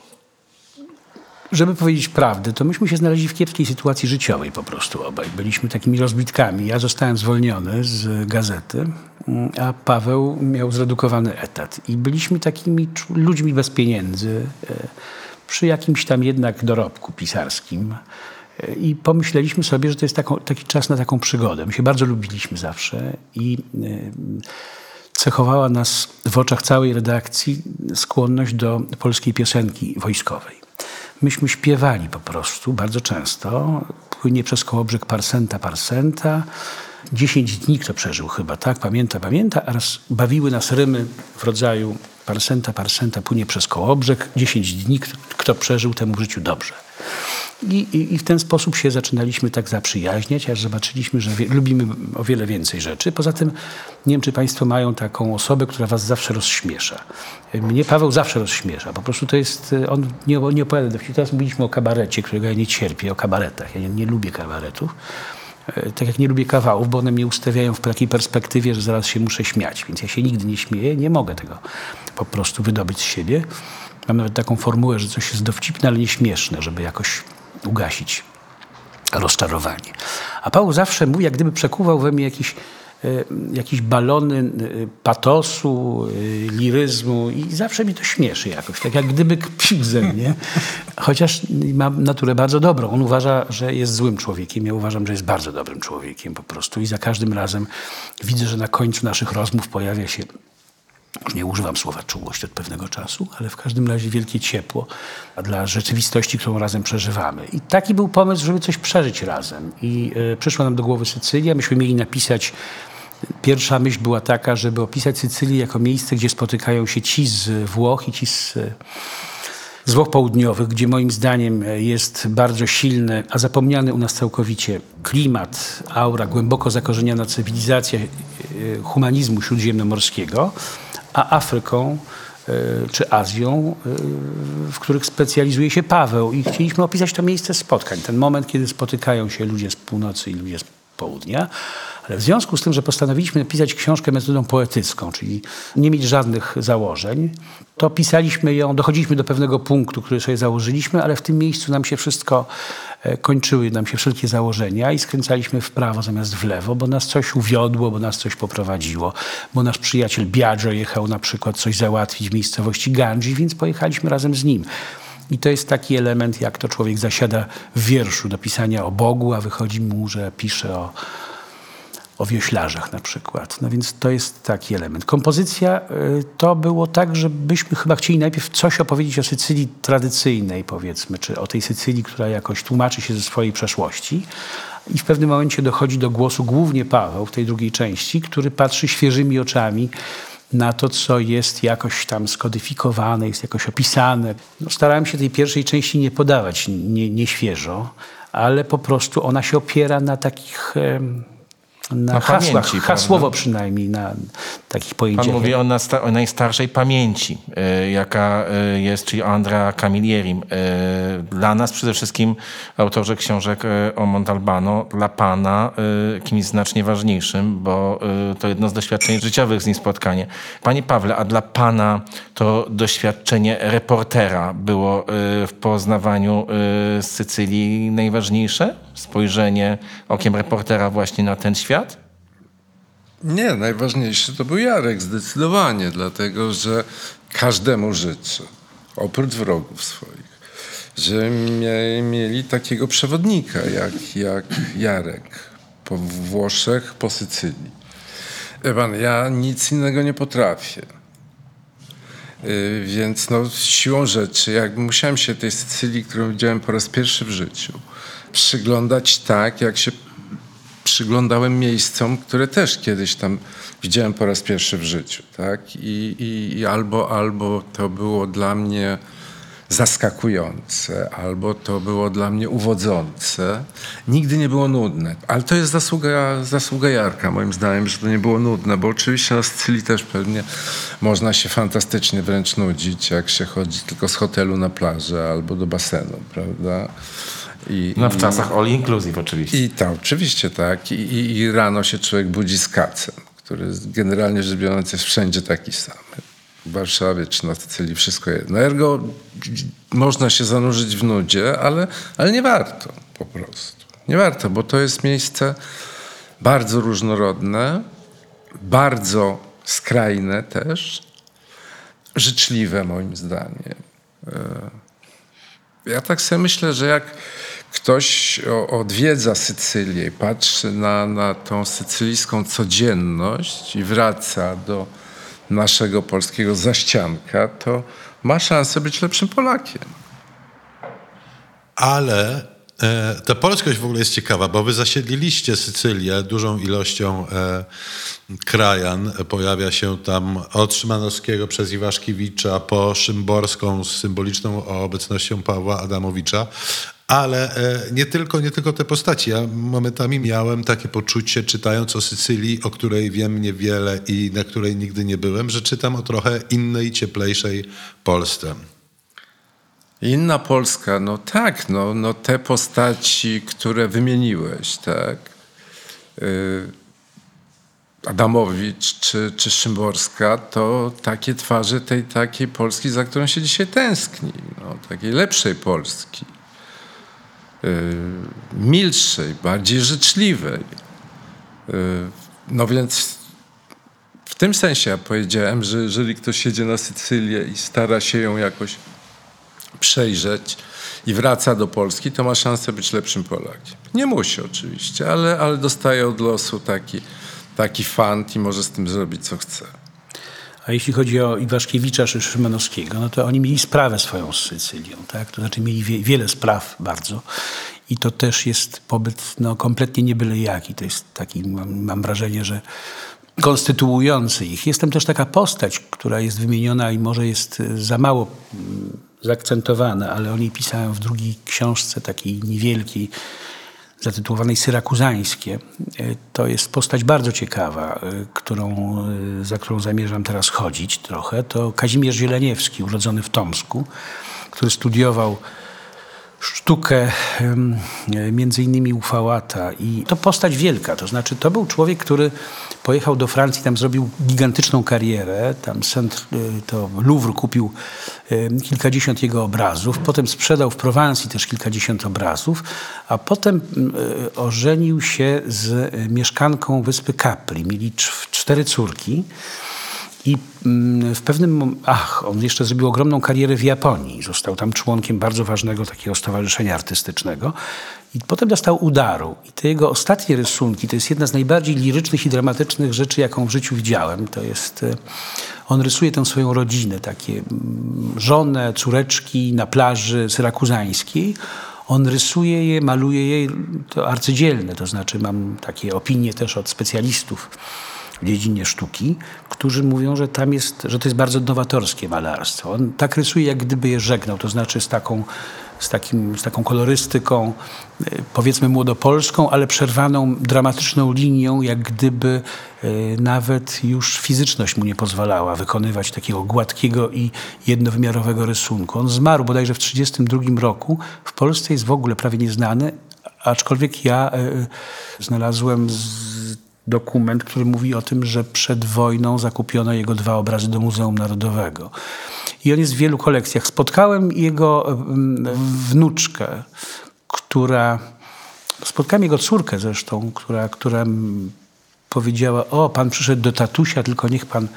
Żeby powiedzieć prawdę, to myśmy się znaleźli w kiepskiej sytuacji życiowej po prostu obaj. Byliśmy takimi rozbitkami. Ja zostałem zwolniony z gazety, mm, a Paweł miał zredukowany etat. I byliśmy takimi ludźmi bez pieniędzy, e, przy jakimś tam jednak dorobku pisarskim. I pomyśleliśmy sobie, że to jest taką, taki czas na taką przygodę. My się bardzo lubiliśmy zawsze i e, cechowała nas w oczach całej redakcji skłonność do polskiej piosenki wojskowej. Myśmy śpiewali po prostu bardzo często. Płynie przez Kołobrzeg Parsenta, Parsenta. Dziesięć dni kto przeżył chyba, tak? Pamięta, pamięta. A raz bawiły nas rymy w rodzaju Parsenta, Parsenta płynie przez Kołobrzeg. Dziesięć dni kto przeżył, temu w życiu dobrze. I, i, I w ten sposób się zaczynaliśmy tak zaprzyjaźniać, aż zobaczyliśmy, że wie, lubimy o wiele więcej rzeczy. Poza tym nie wiem, czy Państwo mają taką osobę, która Was zawsze rozśmiesza. Mnie Paweł zawsze rozśmiesza. Po prostu to jest, on nie, nie opowiada dowcipów. Teraz mówiliśmy o kabarecie, którego ja nie cierpię, o kabaretach. Ja nie, nie lubię kabaretów. E, Tak jak nie lubię kawałów, bo one mnie ustawiają w takiej perspektywie, że zaraz się muszę śmiać. Więc ja się nigdy nie śmieję, nie mogę tego po prostu wydobyć z siebie. Mam nawet taką formułę, że coś jest dowcipne, ale nie śmieszne, żeby jakoś ugasić rozczarowanie. A Paweł zawsze mówi, jak gdyby przekuwał we mnie jakiś, e, jakieś balony e, patosu, e, liryzmu i zawsze mi to śmieszy jakoś, tak jak gdyby kpił ze mnie. Chociaż ma naturę bardzo dobrą. On uważa, że jest złym człowiekiem. Ja uważam, że jest bardzo dobrym człowiekiem po prostu i za każdym razem widzę, że na końcu naszych rozmów pojawia się już nie używam słowa czułość od pewnego czasu, ale w każdym razie wielkie ciepło dla rzeczywistości, którą razem przeżywamy. I taki był pomysł, żeby coś przeżyć razem. I y, przyszła nam do głowy Sycylia. Myśmy mieli napisać. Pierwsza myśl była taka, żeby opisać Sycylię jako miejsce, gdzie spotykają się ci z Włoch i ci z z Włoch Południowych, gdzie moim zdaniem jest bardzo silny, a zapomniany u nas całkowicie klimat, aura, głęboko zakorzeniona cywilizacja humanizmu śródziemnomorskiego, a Afryką czy Azją, w których specjalizuje się Paweł. I chcieliśmy opisać to miejsce spotkań, ten moment, kiedy spotykają się ludzie z północy i ludzie z południa. Ale w związku z tym, że postanowiliśmy napisać książkę metodą poetycką, czyli nie mieć żadnych założeń, to pisaliśmy ją, dochodziliśmy do pewnego punktu, który sobie założyliśmy, ale w tym miejscu nam się wszystko kończyły, nam się wszelkie założenia i skręcaliśmy w prawo zamiast w lewo, bo nas coś uwiodło, bo nas coś poprowadziło, bo nasz przyjaciel Biagio jechał na przykład coś załatwić w miejscowości Ganji, więc pojechaliśmy razem z nim. I to jest taki element, jak to człowiek zasiada w wierszu do pisania o Bogu, a wychodzi mu, że pisze o, o wioślarzach na przykład. No więc to jest taki element. Kompozycja y, to było tak, że byśmy chyba chcieli najpierw coś opowiedzieć o Sycylii tradycyjnej, powiedzmy, czy o tej Sycylii, która jakoś tłumaczy się ze swojej przeszłości. I w pewnym momencie dochodzi do głosu głównie Paweł w tej drugiej części, który patrzy świeżymi oczami na to, co jest jakoś tam skodyfikowane, jest jakoś opisane. No, starałem się tej pierwszej części nie podawać nie, nie świeżo, ale po prostu ona się opiera na takich na, Na hasłach, pamięci, hasłowo prawda? przynajmniej, na takich Pan pojęciach. mówi o, nasta- o najstarszej pamięci, y, jaka y, jest, czyli Andrea Camilleri. Y, dla nas przede wszystkim autorze książek o Montalbano, dla pana kimś znacznie ważniejszym, bo to jedno z doświadczeń życiowych z nim spotkanie. Panie Pawle, a dla pana to doświadczenie reportera było w poznawaniu Sycylii najważniejsze? Spojrzenie okiem reportera właśnie na ten świat? Nie, najważniejszy to był Jarek zdecydowanie, dlatego że każdemu życzę, oprócz wrogów swoich, że mie- mieli takiego przewodnika jak, jak Jarek po Włoszech, po Sycylii. Wie pan, ja nic innego nie potrafię. Y, Więc no, siłą rzeczy, jak musiałem się tej Sycylii, którą widziałem po raz pierwszy w życiu, przyglądać tak, jak się przyglądałem miejscom, które też kiedyś tam widziałem po raz pierwszy w życiu. Tak? I, i, I albo, albo to było dla mnie zaskakujące, albo to było dla mnie uwodzące. Nigdy nie było nudne. Ale to jest zasługa, zasługa Jarka, moim zdaniem, że to nie było nudne, bo oczywiście na Sycylii też pewnie można się fantastycznie wręcz nudzić, jak się chodzi tylko z hotelu na plażę albo do basenu, prawda? I, No w i- czasach all inclusive oczywiście. i tak, oczywiście tak. I, i, I rano się człowiek budzi z kacem, który generalnie rzecz biorąc jest wszędzie taki sam. W Warszawie czy na Sycylii wszystko jedno. Ergo można się zanurzyć w nudzie, ale, ale nie warto po prostu. Nie warto, bo to jest miejsce bardzo różnorodne, bardzo skrajne też, życzliwe moim zdaniem. Ja tak sobie myślę, że jak ktoś odwiedza Sycylię patrzy na, na tą sycylijską codzienność i wraca do naszego polskiego zaścianka, to ma szansę być lepszym Polakiem. Ale e, ta polskość w ogóle jest ciekawa, bo wy zasiedliliście Sycylię dużą ilością e, krajan. Pojawia się tam od Szymanowskiego przez Iwaszkiewicza po Szymborską z symboliczną obecnością Pawła Adamowicza. Ale e, nie, tylko, nie tylko te postaci. Ja momentami miałem takie poczucie, czytając o Sycylii, o której wiem niewiele i na której nigdy nie byłem, że czytam o trochę innej, cieplejszej Polsce. Inna Polska, no tak, no, no te postaci, które wymieniłeś, tak. Y, Adamowicz czy, czy Szymborska, to takie twarze tej takiej Polski, za którą się dzisiaj tęskni. No, takiej lepszej Polski. Yy, milszej, bardziej życzliwej. Yy, no więc w tym sensie ja powiedziałem, że jeżeli ktoś jedzie na Sycylię i stara się ją jakoś przejrzeć i wraca do Polski, to ma szansę być lepszym Polakiem. Nie musi oczywiście, ale, ale dostaje od losu taki, taki fant i może z tym zrobić co chce. A jeśli chodzi o Iwaszkiewicza czy Szymanowskiego, no to oni mieli sprawę swoją z Sycylią, tak? To znaczy mieli wie, wiele spraw bardzo i to też jest pobyt no, kompletnie nie byle jaki. To jest taki, mam, mam wrażenie, że konstytuujący ich. Jest tam też taka postać, która jest wymieniona i może jest y, za mało mm, zaakcentowana, ale o niej pisałem w drugiej książce, takiej niewielkiej, zatytułowanej Syrakuzańskie. Y, To jest postać bardzo ciekawa, y, którą, y, za którą zamierzam teraz chodzić trochę. To Kazimierz Zieleniewski, urodzony w Tomsku, który studiował sztukę e, między innymi u Fałata i to postać wielka, to znaczy to był człowiek, który pojechał do Francji, tam zrobił gigantyczną karierę, tam y, to Louvre kupił kilkadziesiąt jego obrazów, potem sprzedał w Prowansji też kilkadziesiąt obrazów, a potem y, ożenił się z mieszkanką wyspy Capri, mieli cz- cztery córki. I mm, w pewnym ach, on jeszcze zrobił ogromną karierę w Japonii. Został tam członkiem bardzo ważnego takiego stowarzyszenia artystycznego. I potem dostał udaru. I te jego ostatnie rysunki to jest jedna z najbardziej lirycznych i dramatycznych rzeczy, jaką w życiu widziałem. To jest, e, on rysuje tę swoją rodzinę, takie mm, żonę, córeczki na plaży syrakuzańskiej. On rysuje je, maluje je, to arcydzielne, to znaczy mam takie opinie też od specjalistów w dziedzinie sztuki, którzy mówią, że tam jest, że to jest bardzo nowatorskie malarstwo. On tak rysuje, jak gdyby je żegnał, to znaczy z taką, z takim, z taką kolorystyką, y, powiedzmy młodopolską, ale przerwaną dramatyczną linią, jak gdyby y, nawet już fizyczność mu nie pozwalała wykonywać takiego gładkiego i jednowymiarowego rysunku. On zmarł bodajże w 1932 roku. W Polsce jest w ogóle prawie nieznany, aczkolwiek ja y, znalazłem z dokument, który mówi o tym, że przed wojną zakupiono jego dwa obrazy do Muzeum Narodowego. I on jest w wielu kolekcjach. Spotkałem jego mm, wnuczkę, która. Spotkałem jego córkę zresztą, która, która powiedziała: O, pan przyszedł do tatusia, tylko niech pan,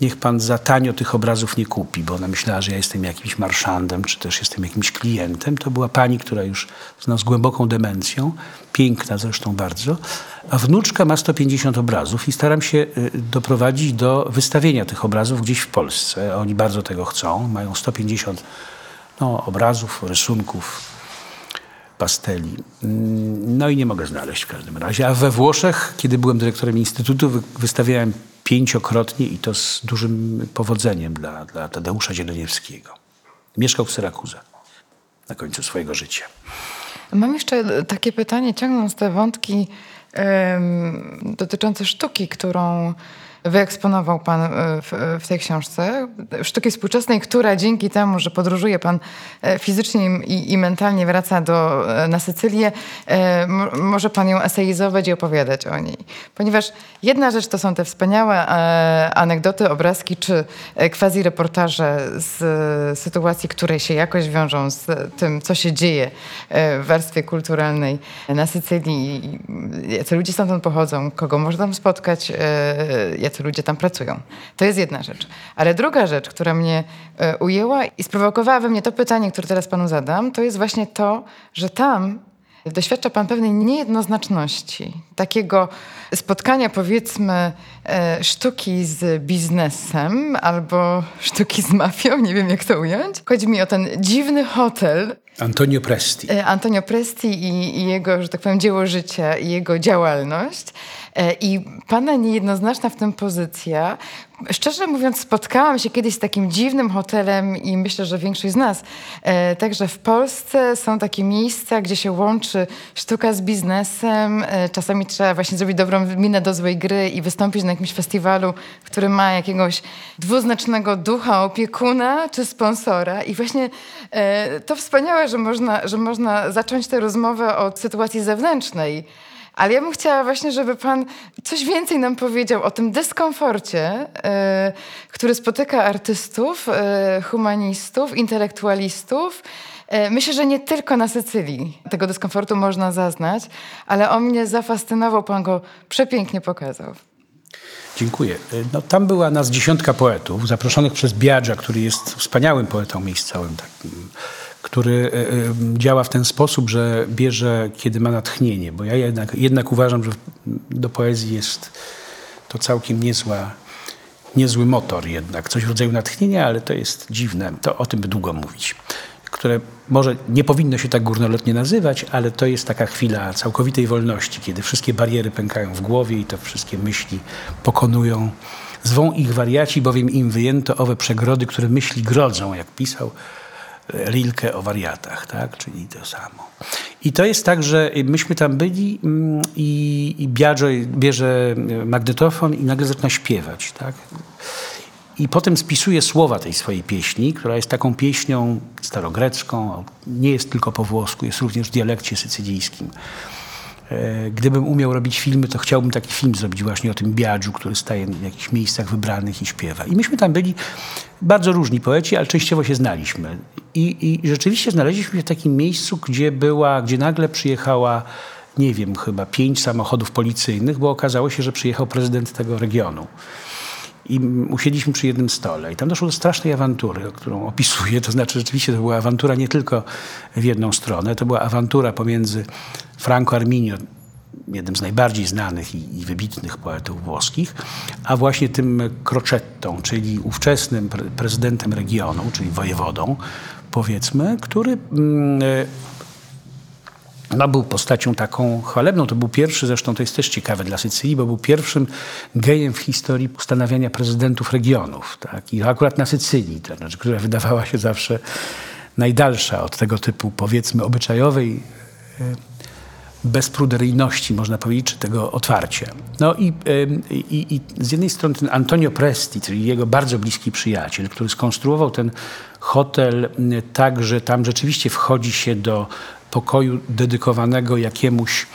niech pan za tanio tych obrazów nie kupi, bo ona myślała, że ja jestem jakimś marszandem, czy też jestem jakimś klientem. To była pani, która już no, z głęboką demencją, piękna zresztą bardzo, a wnuczka ma 150 obrazów i staram się y, doprowadzić do wystawienia tych obrazów gdzieś w Polsce. Oni bardzo tego chcą, mają 150 no, obrazów, rysunków, pasteli. Mm, No i nie mogę znaleźć w każdym razie. A we Włoszech, kiedy byłem dyrektorem instytutu, wy- wystawiałem pięciokrotnie i to z dużym powodzeniem dla, dla Tadeusza Zieleniewskiego. Mieszkał w Syrakuze na końcu swojego życia. Mam jeszcze takie pytanie, ciągnąc te wątki dotyczące sztuki, którą wyeksponował Pan e, w, w tej książce. Sztuki współczesnej, która dzięki temu, że podróżuje Pan e, fizycznie i, i mentalnie, wraca do, e, na Sycylię, e, mo- może Pan ją eseizować i opowiadać o niej. Ponieważ jedna rzecz to są te wspaniałe e, anegdoty, obrazki czy e, quasi-reportaże z e, sytuacji, które się jakoś wiążą z tym, co się dzieje e, w warstwie kulturalnej na Sycylii, jacy ludzie stamtąd pochodzą, kogo można tam spotkać, e, jacy ludzie tam pracują. To jest jedna rzecz. Ale druga rzecz, która mnie e, ujęła i sprowokowała we mnie to pytanie, które teraz panu zadam, to jest właśnie to, że tam doświadcza pan pewnej niejednoznaczności, takiego spotkania powiedzmy e, sztuki z biznesem albo sztuki z mafią, nie wiem jak to ująć. Chodzi mi o ten dziwny hotel, Antonio Presti. E, Antonio Presti i, i jego, że tak powiem, dzieło życia i jego działalność. E, I pana niejednoznaczna w tym pozycja. Szczerze mówiąc, spotkałam się kiedyś z takim dziwnym hotelem i myślę, że większość z nas. E, także w Polsce są takie miejsca, gdzie się łączy sztuka z biznesem. E, czasami trzeba właśnie zrobić dobrą minę do złej gry i wystąpić na jakimś festiwalu, który ma jakiegoś dwuznacznego ducha, opiekuna czy sponsora. I właśnie to wspaniałe, że można, że można zacząć tę rozmowę od sytuacji zewnętrznej. Ale ja bym chciała właśnie, żeby pan coś więcej nam powiedział o tym dyskomforcie, e, który spotyka artystów, e, humanistów, intelektualistów. E, Myślę, że nie tylko na Sycylii tego dyskomfortu można zaznać, ale on mnie zafascynował, pan go przepięknie pokazał. Dziękuję. No, tam była nas dziesiątka poetów, zaproszonych przez Biadża, który jest wspaniałym poetą miejscowym, takim, który e, e, działa w ten sposób, że bierze, kiedy ma natchnienie, bo ja jednak, jednak uważam, że do poezji jest to całkiem niezła, niezły motor jednak, coś w rodzaju natchnienia, ale to jest dziwne, to o tym by długo mówić które może nie powinno się tak górnolotnie nazywać, ale to jest taka chwila całkowitej wolności, kiedy wszystkie bariery pękają w głowie i to wszystkie myśli pokonują. Zwą ich wariaci, bowiem im wyjęto owe przegrody, które myśli grodzą, jak pisał Rilke o wariatach, tak? czyli to samo. I to jest tak, że myśmy tam byli mm, i, i Biagio bierze magnetofon i nagle zaczyna śpiewać. Tak? I potem spisuje słowa tej swojej pieśni, która jest taką pieśnią starogrecką, nie jest tylko po włosku, jest również w dialekcie sycylijskim. E, Gdybym umiał robić filmy, to chciałbym taki film zrobić właśnie o tym Biadżu, który staje w jakichś miejscach wybranych i śpiewa. I myśmy tam byli bardzo różni poeci, ale częściowo się znaliśmy. I, i rzeczywiście znaleźliśmy się w takim miejscu, gdzie była, gdzie nagle przyjechała, nie wiem, chyba pięć samochodów policyjnych, bo okazało się, że przyjechał prezydent tego regionu. I usiedliśmy przy jednym stole. I tam doszło do strasznej awantury, którą opisuję. To znaczy, rzeczywiście to była awantura nie tylko w jedną stronę. To była awantura pomiędzy Franco Arminio, jednym z najbardziej znanych i, i wybitnych poetów włoskich, a właśnie tym Crocettą, czyli ówczesnym pre prezydentem regionu, czyli wojewodą, powiedzmy, który mm, no, był postacią taką chwalebną. To był pierwszy, zresztą to jest też ciekawe dla Sycylii, bo był pierwszym gejem w historii ustanawiania prezydentów regionów. Tak? I akurat na Sycylii, to znaczy, która wydawała się zawsze najdalsza od tego typu, powiedzmy, obyczajowej bezpruderyjności, można powiedzieć, czy tego otwarcia. No i, i, i z jednej strony ten Antonio Presti, czyli jego bardzo bliski przyjaciel, który skonstruował ten hotel tak, że tam rzeczywiście wchodzi się do pokoju dedykowanego jakiemuś,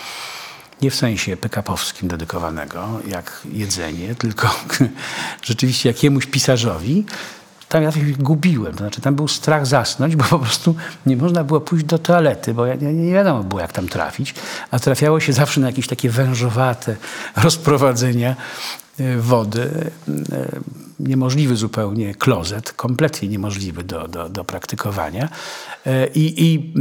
nie w sensie pekapowskim dedykowanego, jak jedzenie, tylko rzeczywiście jakiemuś pisarzowi, tam ja się gubiłem. To znaczy, tam był strach zasnąć, bo po prostu nie można było pójść do toalety, bo nie, nie wiadomo było, jak tam trafić. A trafiało się zawsze na jakieś takie wężowate rozprowadzenia wody. Niemożliwy zupełnie klozet, kompletnie niemożliwy do, do, do praktykowania. I, I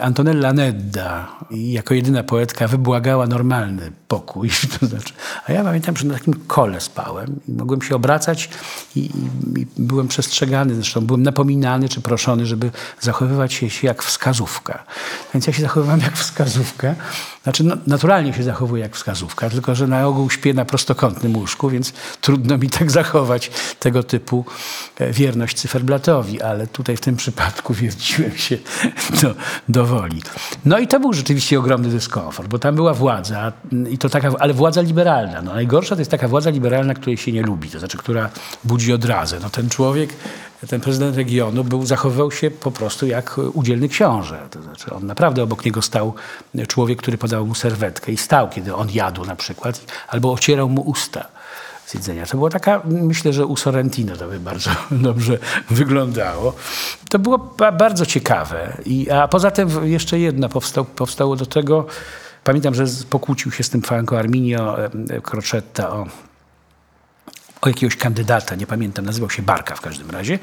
Antonella Nedda jako jedyna poetka wybłagała normalny pokój. To znaczy, a ja pamiętam, że na takim kole spałem i mogłem się obracać i, i, i byłem przestrzegany, zresztą byłem napominany czy proszony, żeby zachowywać się jak wskazówka. Więc ja się zachowywałem jak wskazówka. Znaczy no, naturalnie się zachowuję jak wskazówka, tylko że na ogół śpię na prostokątnym łóżku, więc trudno mi tak zachować tego typu wierność cyferblatowi, ale tutaj w tym przypadku wierciłem się do, do woli. No i to był rzeczywiście ogromny dyskomfort, bo tam była władza, i to taka, ale władza liberalna. No, najgorsza to jest taka władza liberalna, której się nie lubi, to znaczy, która budzi odrazę. No, ten człowiek, ten prezydent regionu był, zachowywał się po prostu jak udzielny książę. To znaczy, on naprawdę obok niego stał człowiek, który podał mu serwetkę i stał, kiedy on jadł na przykład, albo ocierał mu usta z jedzenia. To było taka, myślę, że u Sorrentino to by bardzo dobrze wyglądało. To było ba bardzo ciekawe. I, a poza tym jeszcze jedno powstał, powstało do tego, pamiętam, że pokłócił się z tym Franco Arminio Crocetta o, o jakiegoś kandydata, nie pamiętam, nazywał się Barka w każdym razie.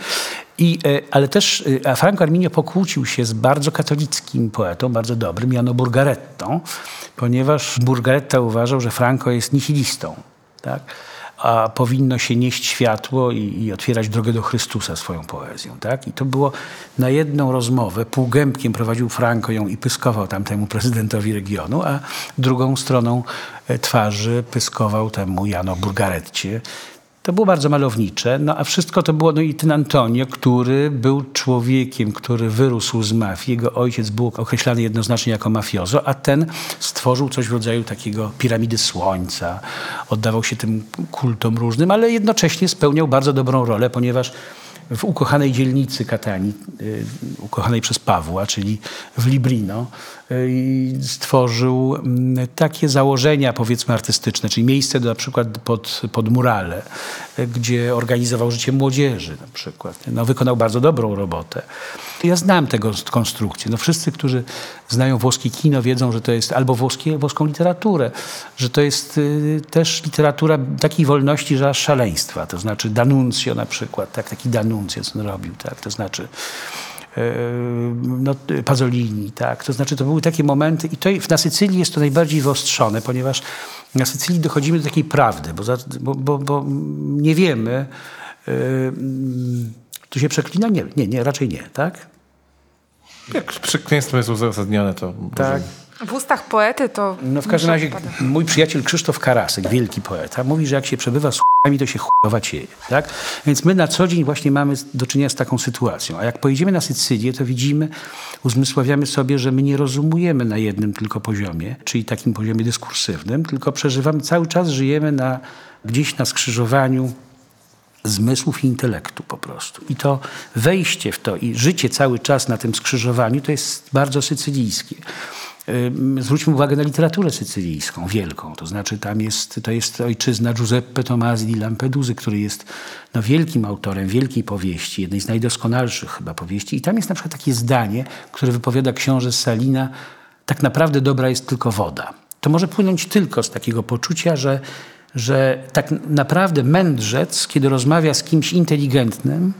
I, ale też a Franco Arminio pokłócił się z bardzo katolickim poetą, bardzo dobrym, Jano Burgarettą, ponieważ Burgaretta uważał, że Franco jest nihilistą. Tak? A powinno się nieść światło i, i, otwierać drogę do Chrystusa swoją poezją. Tak? I to było na jedną rozmowę, półgębkiem prowadził Franco ją i pyskował tamtemu prezydentowi regionu, a drugą stroną twarzy pyskował temu Jano Burgaretcie. To było bardzo malownicze, no a wszystko to było, no i ten Antonio, który był człowiekiem, który wyrósł z mafii. Jego ojciec był określany jednoznacznie jako mafiozo, a ten stworzył coś w rodzaju takiego piramidy słońca. Oddawał się tym kultom różnym, ale jednocześnie spełniał bardzo dobrą rolę, ponieważ w ukochanej dzielnicy Katani, ukochanej przez Pawła, czyli w Librino, y, stworzył mm, takie założenia, powiedzmy, artystyczne, czyli miejsce na przykład pod, pod murale, y, gdzie organizował życie młodzieży na przykład. No, wykonał bardzo dobrą robotę. Ja znam tego konstrukcję. No, wszyscy, którzy znają włoskie kino, wiedzą, że to jest albo włoskie, włoską literaturę, że to jest y, też literatura takiej wolności, że aż szaleństwa. To znaczy Danuncio na przykład, tak, taki Danuncio, co on robił, tak, to znaczy no, Pazolini, tak. To znaczy, to były takie momenty i to na Sycylii jest to najbardziej wyostrzone, ponieważ na Sycylii dochodzimy do takiej prawdy, bo, za, bo, bo, bo nie wiemy, yy, tu się przeklina? Nie, nie, nie, raczej nie, tak? Jak przekleństwo jest uzasadnione, to Tak. może... W ustach poety to... No w każdym razie mój przyjaciel Krzysztof Karasek, wielki poeta, mówi, że jak się przebywa z ch**ami, to się chujowa cieje, tak? Więc my na co dzień właśnie mamy do czynienia z taką sytuacją. A jak pojedziemy na Sycylię, to widzimy, uzmysławiamy sobie, że my nie rozumujemy na jednym tylko poziomie, czyli takim poziomie dyskursywnym, tylko przeżywamy, cały czas żyjemy na, gdzieś na skrzyżowaniu zmysłów i intelektu po prostu. I to wejście w to i życie cały czas na tym skrzyżowaniu to jest bardzo sycylijskie. Zwróćmy uwagę na literaturę sycylijską, wielką. To znaczy tam jest, to jest ojczyzna Giuseppe Tomasi di Lampeduzy, który jest no, wielkim autorem wielkiej powieści, jednej z najdoskonalszych chyba powieści. I tam jest na przykład takie zdanie, które wypowiada książę Salina, tak naprawdę dobra jest tylko woda. To może płynąć tylko z takiego poczucia, że że tak naprawdę mędrzec, kiedy rozmawia z kimś inteligentnym,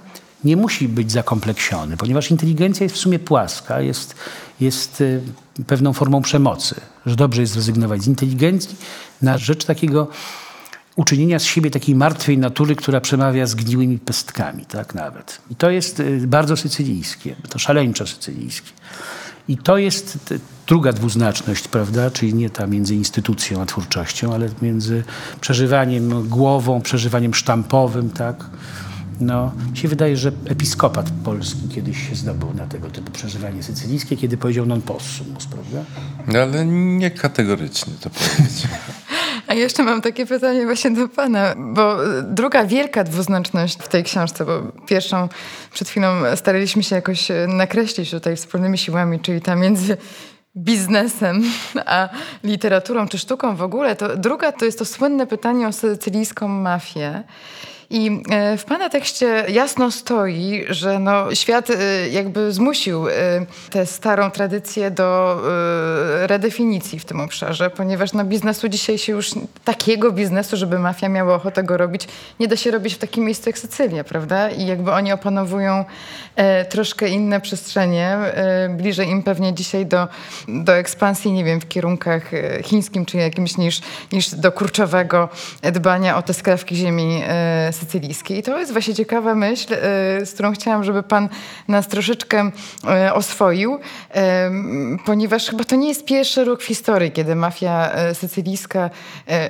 nie musi być zakompleksiony, ponieważ inteligencja jest w sumie płaska, jest, jest y, pewną formą przemocy, że dobrze jest zrezygnować z inteligencji na rzecz takiego uczynienia z siebie takiej martwej natury, która przemawia zgniłymi pestkami, tak nawet. I to jest y, bardzo sycylijskie, to szaleńczo sycylijskie. I to jest druga dwuznaczność, prawda? Czyli nie ta między instytucją a twórczością, ale między przeżywaniem głową, przeżywaniem sztampowym, tak? No, mi się wydaje, że episkopat polski kiedyś się zdobył na tego typu przeżywanie sycylijskie, kiedy powiedział non possumus, prawda? No, ale nie kategorycznie to powiedzieć. A jeszcze mam takie pytanie właśnie do pana, bo druga wielka dwuznaczność w tej książce, bo pierwszą przed chwilą staraliśmy się jakoś y, nakreślić tutaj wspólnymi siłami, czyli ta między biznesem a literaturą czy sztuką w ogóle, to druga to jest to słynne pytanie o sycylijską mafię. I e, w Pana tekście jasno stoi, że no, świat e, jakby zmusił e, tę starą tradycję do redefinicji w tym obszarze, ponieważ no, biznesu dzisiaj się już, takiego biznesu, żeby mafia miała ochotę go robić, nie da się robić w takim miejscu jak Sycylia, prawda? I jakby oni opanowują troszkę inne przestrzenie, bliżej im pewnie dzisiaj do, do ekspansji, nie wiem, w kierunkach chińskim czy jakimś niż, niż do kurczowego dbania o te skrawki ziemi e, sycylijskiej. I to jest właśnie ciekawa myśl, e, z którą chciałam, żeby pan nas troszeczkę e, oswoił, e, ponieważ chyba to nie jest pierwszy rok w historii, kiedy mafia sycylijska,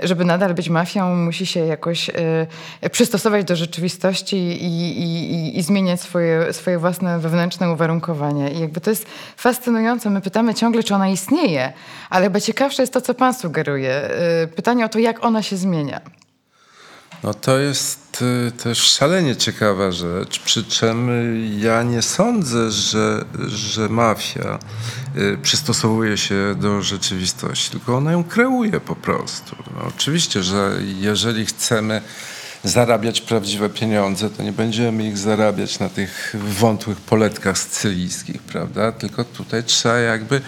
żeby nadal być mafią, musi się jakoś przystosować do rzeczywistości i, i, i, zmieniać swoje, swoje własne wewnętrzne uwarunkowania. I jakby to jest fascynujące. My pytamy ciągle, czy ona istnieje, ale chyba ciekawsze jest to, co pan sugeruje. Pytanie o to, jak ona się zmienia. No to jest y, też szalenie ciekawa rzecz, przy czym ja nie sądzę, że, że mafia y, przystosowuje się do rzeczywistości, tylko ona ją kreuje po prostu. No, oczywiście, że jeżeli chcemy zarabiać prawdziwe pieniądze, to nie będziemy ich zarabiać na tych wątłych poletkach sycylijskich, prawda? Tylko tutaj trzeba jakby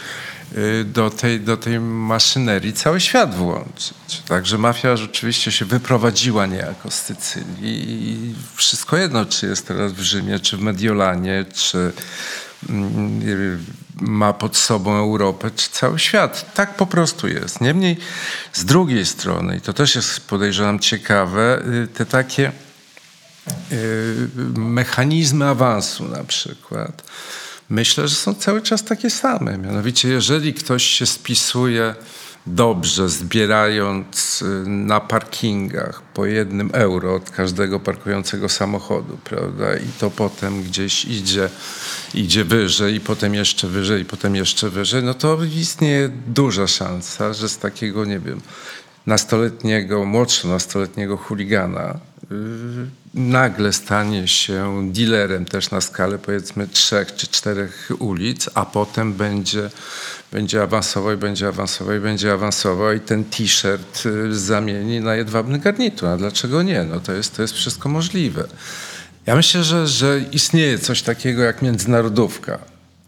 do tej, do tej maszynerii cały świat włączyć. Także mafia rzeczywiście się wyprowadziła niejako z Sycylii i wszystko jedno, czy jest teraz w Rzymie, czy w Mediolanie, czy mm, ma pod sobą Europę, czy cały świat. Tak po prostu jest. Niemniej z drugiej strony, i to też jest podejrzewam ciekawe, y, te takie y, mechanizmy awansu na przykład, myślę, że są cały czas takie same. Mianowicie, jeżeli ktoś się spisuje dobrze, zbierając y, na parkingach po jednym euro od każdego parkującego samochodu, prawda? I to potem gdzieś idzie, idzie wyżej, i potem jeszcze wyżej, i potem jeszcze wyżej, no to istnieje duża szansa, że z takiego, nie wiem, nastoletniego, młodszego nastoletniego chuligana yy, nagle stanie się dealerem też na skalę powiedzmy trzech czy czterech ulic, a potem będzie, będzie awansował i będzie awansował i będzie awansował i ten t-shirt y, zamieni na jedwabny garnitur. A dlaczego nie? No to jest, to jest wszystko możliwe. Ja myślę, że, że istnieje coś takiego jak międzynarodówka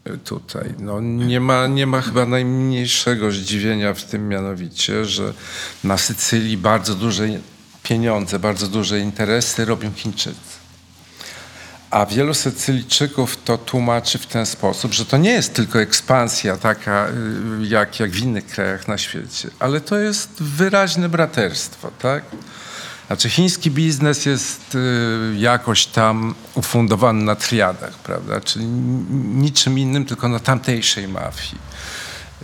y, tutaj. No, nie, ma, nie ma chyba najmniejszego zdziwienia w tym mianowicie, że na Sycylii bardzo duże pieniądze, bardzo duże interesy robią Chińczycy. A wielu Sycylijczyków to tłumaczy w ten sposób, że to nie jest tylko ekspansja taka y, jak, jak w innych krajach na świecie, ale to jest wyraźne braterstwo, tak? Znaczy chiński biznes jest y, jakoś tam ufundowany na triadach, prawda? Czyli niczym innym, tylko na tamtejszej mafii.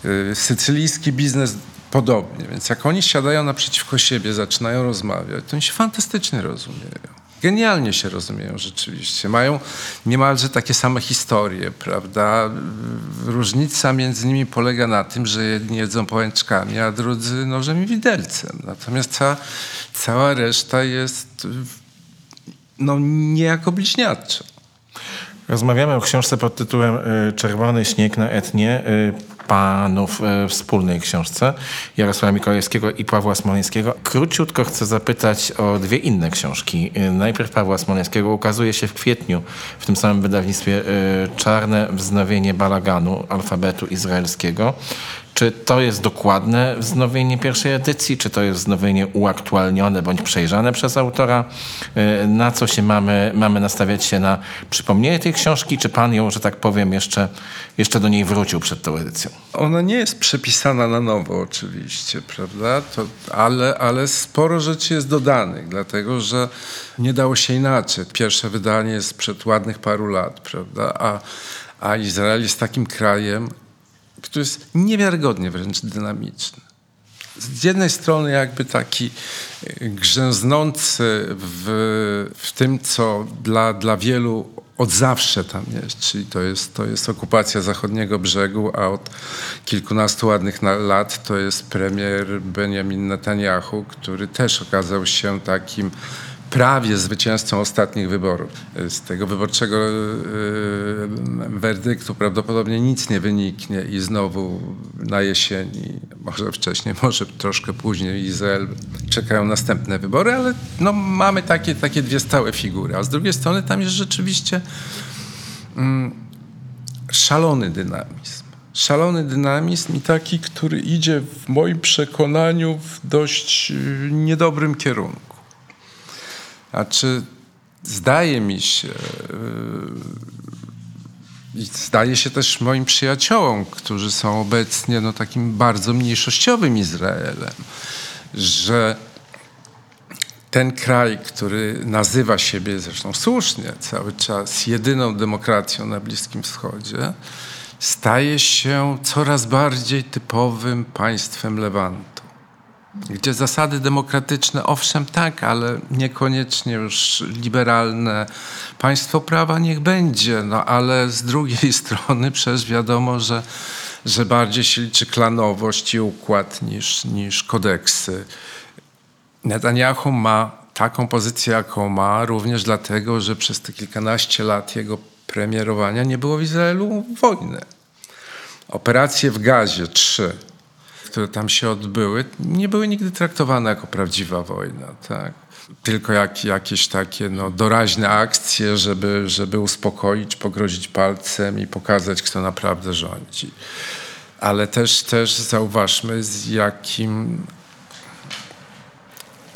Y, sycylijski biznes podobnie. Więc jak oni siadają naprzeciwko siebie, zaczynają rozmawiać, to oni się fantastycznie rozumieją. Genialnie się rozumieją rzeczywiście. Mają niemalże takie same historie, prawda? Różnica między nimi polega na tym, że jedni jedzą pałęczkami, a drudzy nożem i widelcem. Natomiast cała, cała reszta jest no, niejako bliźniacza. Rozmawiamy o książce pod tytułem y, Czerwony śnieg na etnie y, panów y, wspólnej książce Jarosława Mikołajewskiego i Pawła Smoleńskiego. Króciutko chcę zapytać o dwie inne książki. Najpierw Pawła Smoleńskiego ukazuje się w kwietniu w tym samym wydawnictwie Czarne wznowienie balaganu alfabetu izraelskiego. Czy to jest dokładne wznowienie pierwszej edycji, czy to jest wznowienie uaktualnione bądź przejrzane przez autora? Y, na co się mamy, mamy nastawiać się na przypomnienie tej książki, czy pan ją, że tak powiem, jeszcze, jeszcze do niej wrócił przed tą edycją? Ona nie jest przepisana na nowo oczywiście, prawda? To, ale, ale sporo rzeczy jest dodanych, dlatego że nie dało się inaczej. Pierwsze wydanie jest sprzed ładnych paru lat, prawda? A, a Izrael jest takim krajem, który jest niewiarygodnie wręcz dynamiczny. Z jednej strony jakby taki e, grzęznący w, w tym, co dla, dla wielu od zawsze tam jest, czyli to jest, to jest okupacja zachodniego brzegu, a od kilkunastu ładnych lat to jest premier Benjamin Netanyahu, który też okazał się takim prawie zwycięzcą ostatnich wyborów. Z tego wyborczego yy, werdyktu prawdopodobnie nic nie wyniknie i znowu na jesieni, może wcześniej, może troszkę później Izrael czekają następne wybory, ale no, mamy takie, takie dwie stałe figury. A z drugiej strony tam jest rzeczywiście mm, szalony dynamizm. Szalony dynamizm i taki, który idzie w moim przekonaniu w dość yy, niedobrym kierunku. Znaczy, zdaje mi się, yy, i zdaje się też moim przyjaciołom, którzy są obecnie no, takim bardzo mniejszościowym Izraelem, że ten kraj, który nazywa siebie zresztą słusznie cały czas jedyną demokracją na Bliskim Wschodzie, staje się coraz bardziej typowym państwem Lewantu gdzie zasady demokratyczne, owszem tak, ale niekoniecznie już liberalne. Państwo prawa niech będzie, no ale z drugiej strony przecież wiadomo, że, że bardziej się liczy klanowość i układ niż, niż kodeksy. Netanyahu ma taką pozycję, jaką ma, również dlatego, że przez te kilkanaście lat jego premierowania nie było w Izraelu wojny. Operacje w Gazie, trzy, które tam się odbyły, nie były nigdy traktowane jako prawdziwa wojna. Tak? Tylko jak, jakieś takie no, doraźne akcje, żeby, żeby uspokoić, pogrozić palcem i pokazać, kto naprawdę rządzi. Ale też, też zauważmy, z jakim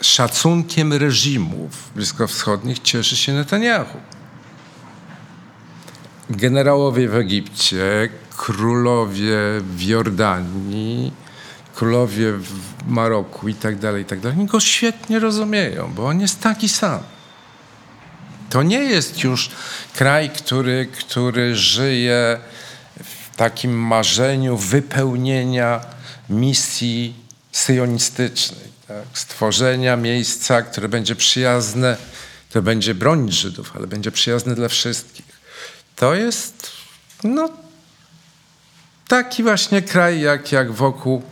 szacunkiem reżimów bliskowschodnich cieszy się Netanyahu. Generałowie w Egipcie, królowie w Jordanii, królowie w Maroku i tak dalej, i tak dalej, go świetnie rozumieją, bo on jest taki sam. To nie jest już kraj, który, który żyje w takim marzeniu wypełnienia misji syjonistycznej, tak? stworzenia miejsca, które będzie przyjazne, które będzie bronić Żydów, ale będzie przyjazne dla wszystkich. To jest no, taki właśnie kraj, jak, jak wokół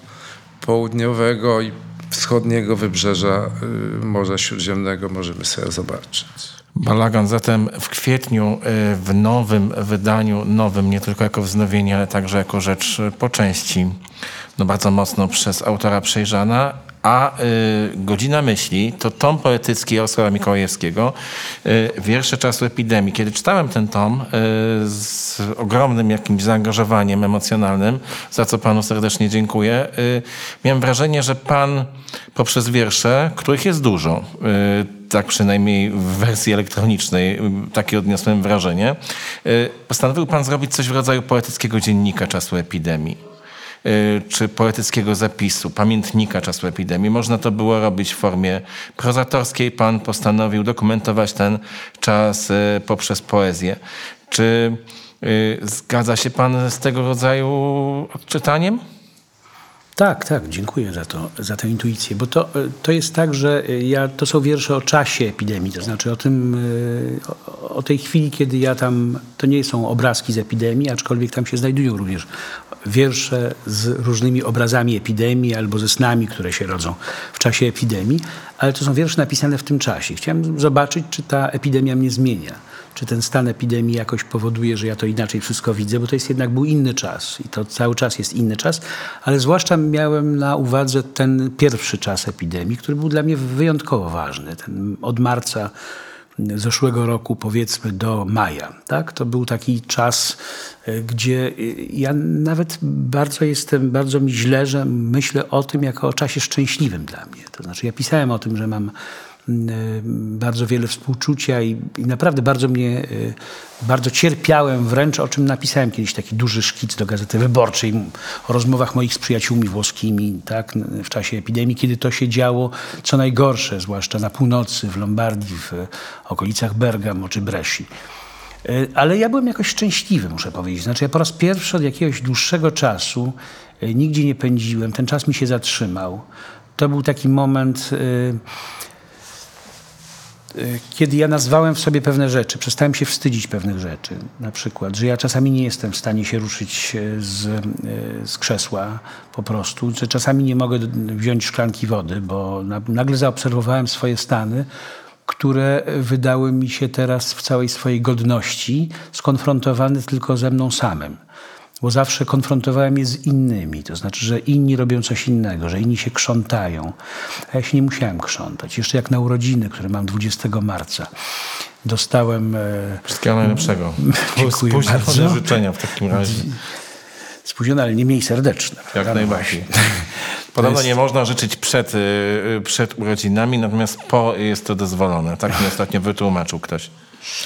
południowego i wschodniego wybrzeża y, Morza Śródziemnego możemy sobie zobaczyć. Balagan zatem w kwietniu y, w nowym wydaniu, nowym nie tylko jako wznowienie, ale także jako rzecz po części no bardzo mocno przez autora przejrzana, a y, Godzina Myśli to tom poetycki Osła Mikołajewskiego, y, wiersze czasu epidemii. Kiedy czytałem ten tom y, z ogromnym jakimś zaangażowaniem emocjonalnym, za co panu serdecznie dziękuję, y, miałem wrażenie, że pan poprzez wiersze, których jest dużo, y, tak przynajmniej w wersji elektronicznej, y, takie odniosłem wrażenie, postanowił pan zrobić coś w rodzaju poetyckiego dziennika czasu epidemii czy poetyckiego zapisu, pamiętnika czasu epidemii. Można to było robić w formie prozatorskiej. Pan postanowił dokumentować ten czas y, poprzez poezję. Czy y, zgadza się pan z tego rodzaju odczytaniem? Tak, tak, dziękuję za to, za tę intuicję, bo to, to jest tak, że ja, to są wiersze o czasie epidemii, to znaczy o tym, e, o, o tej chwili, kiedy ja tam, to nie są obrazki z epidemii, aczkolwiek tam się znajdują również wiersze z różnymi obrazami epidemii albo ze snami, które się rodzą w czasie epidemii, ale to są wiersze napisane w tym czasie. Chciałem zobaczyć, czy ta epidemia mnie zmienia czy ten stan epidemii jakoś powoduje, że ja to inaczej wszystko widzę, bo to jest jednak był inny czas i to cały czas jest inny czas, ale zwłaszcza miałem na uwadze ten pierwszy czas epidemii, który był dla mnie wyjątkowo ważny. Ten od marca zeszłego roku powiedzmy do maja. Tak? To był taki czas, e, gdzie e, ja nawet bardzo jestem, bardzo mi źle, że myślę o tym jako o czasie szczęśliwym dla mnie. To znaczy ja pisałem o tym, że mam bardzo wiele współczucia i, i, naprawdę bardzo mnie, bardzo cierpiałem wręcz, o czym napisałem kiedyś taki duży szkic do Gazety Wyborczej o rozmowach moich z przyjaciółmi włoskimi tak, w czasie epidemii, kiedy to się działo co najgorsze, zwłaszcza na północy, w Lombardii, w okolicach Bergamo czy Bresci. Ale ja byłem jakoś szczęśliwy, muszę powiedzieć. Znaczy ja po raz pierwszy od jakiegoś dłuższego czasu nigdzie nie pędziłem, ten czas mi się zatrzymał. To był taki moment kiedy ja nazwałem w sobie pewne rzeczy, przestałem się wstydzić pewnych rzeczy. Na przykład, że ja czasami nie jestem w stanie się ruszyć z, z krzesła po prostu, że czasami nie mogę wziąć szklanki wody, bo nagle zaobserwowałem swoje stany, które wydały mi się teraz w całej swojej godności skonfrontowane tylko ze mną samym bo zawsze konfrontowałem je z innymi. To znaczy, że inni robią coś innego, że inni się krzątają. A ja się nie musiałem krzątać. Jeszcze jak na urodziny, które mam 20 marca, dostałem... E, Wszystkiego najlepszego. Dziękuję Spóźnione bardzo. życzenia w takim razie. Spóźnione, ale nie mniej serdeczne. Jak prawda? najbardziej. Podobno jest- nie można życzyć przed, y, przed urodzinami, natomiast po jest to dozwolone. Tak mi ostatnio wytłumaczył ktoś.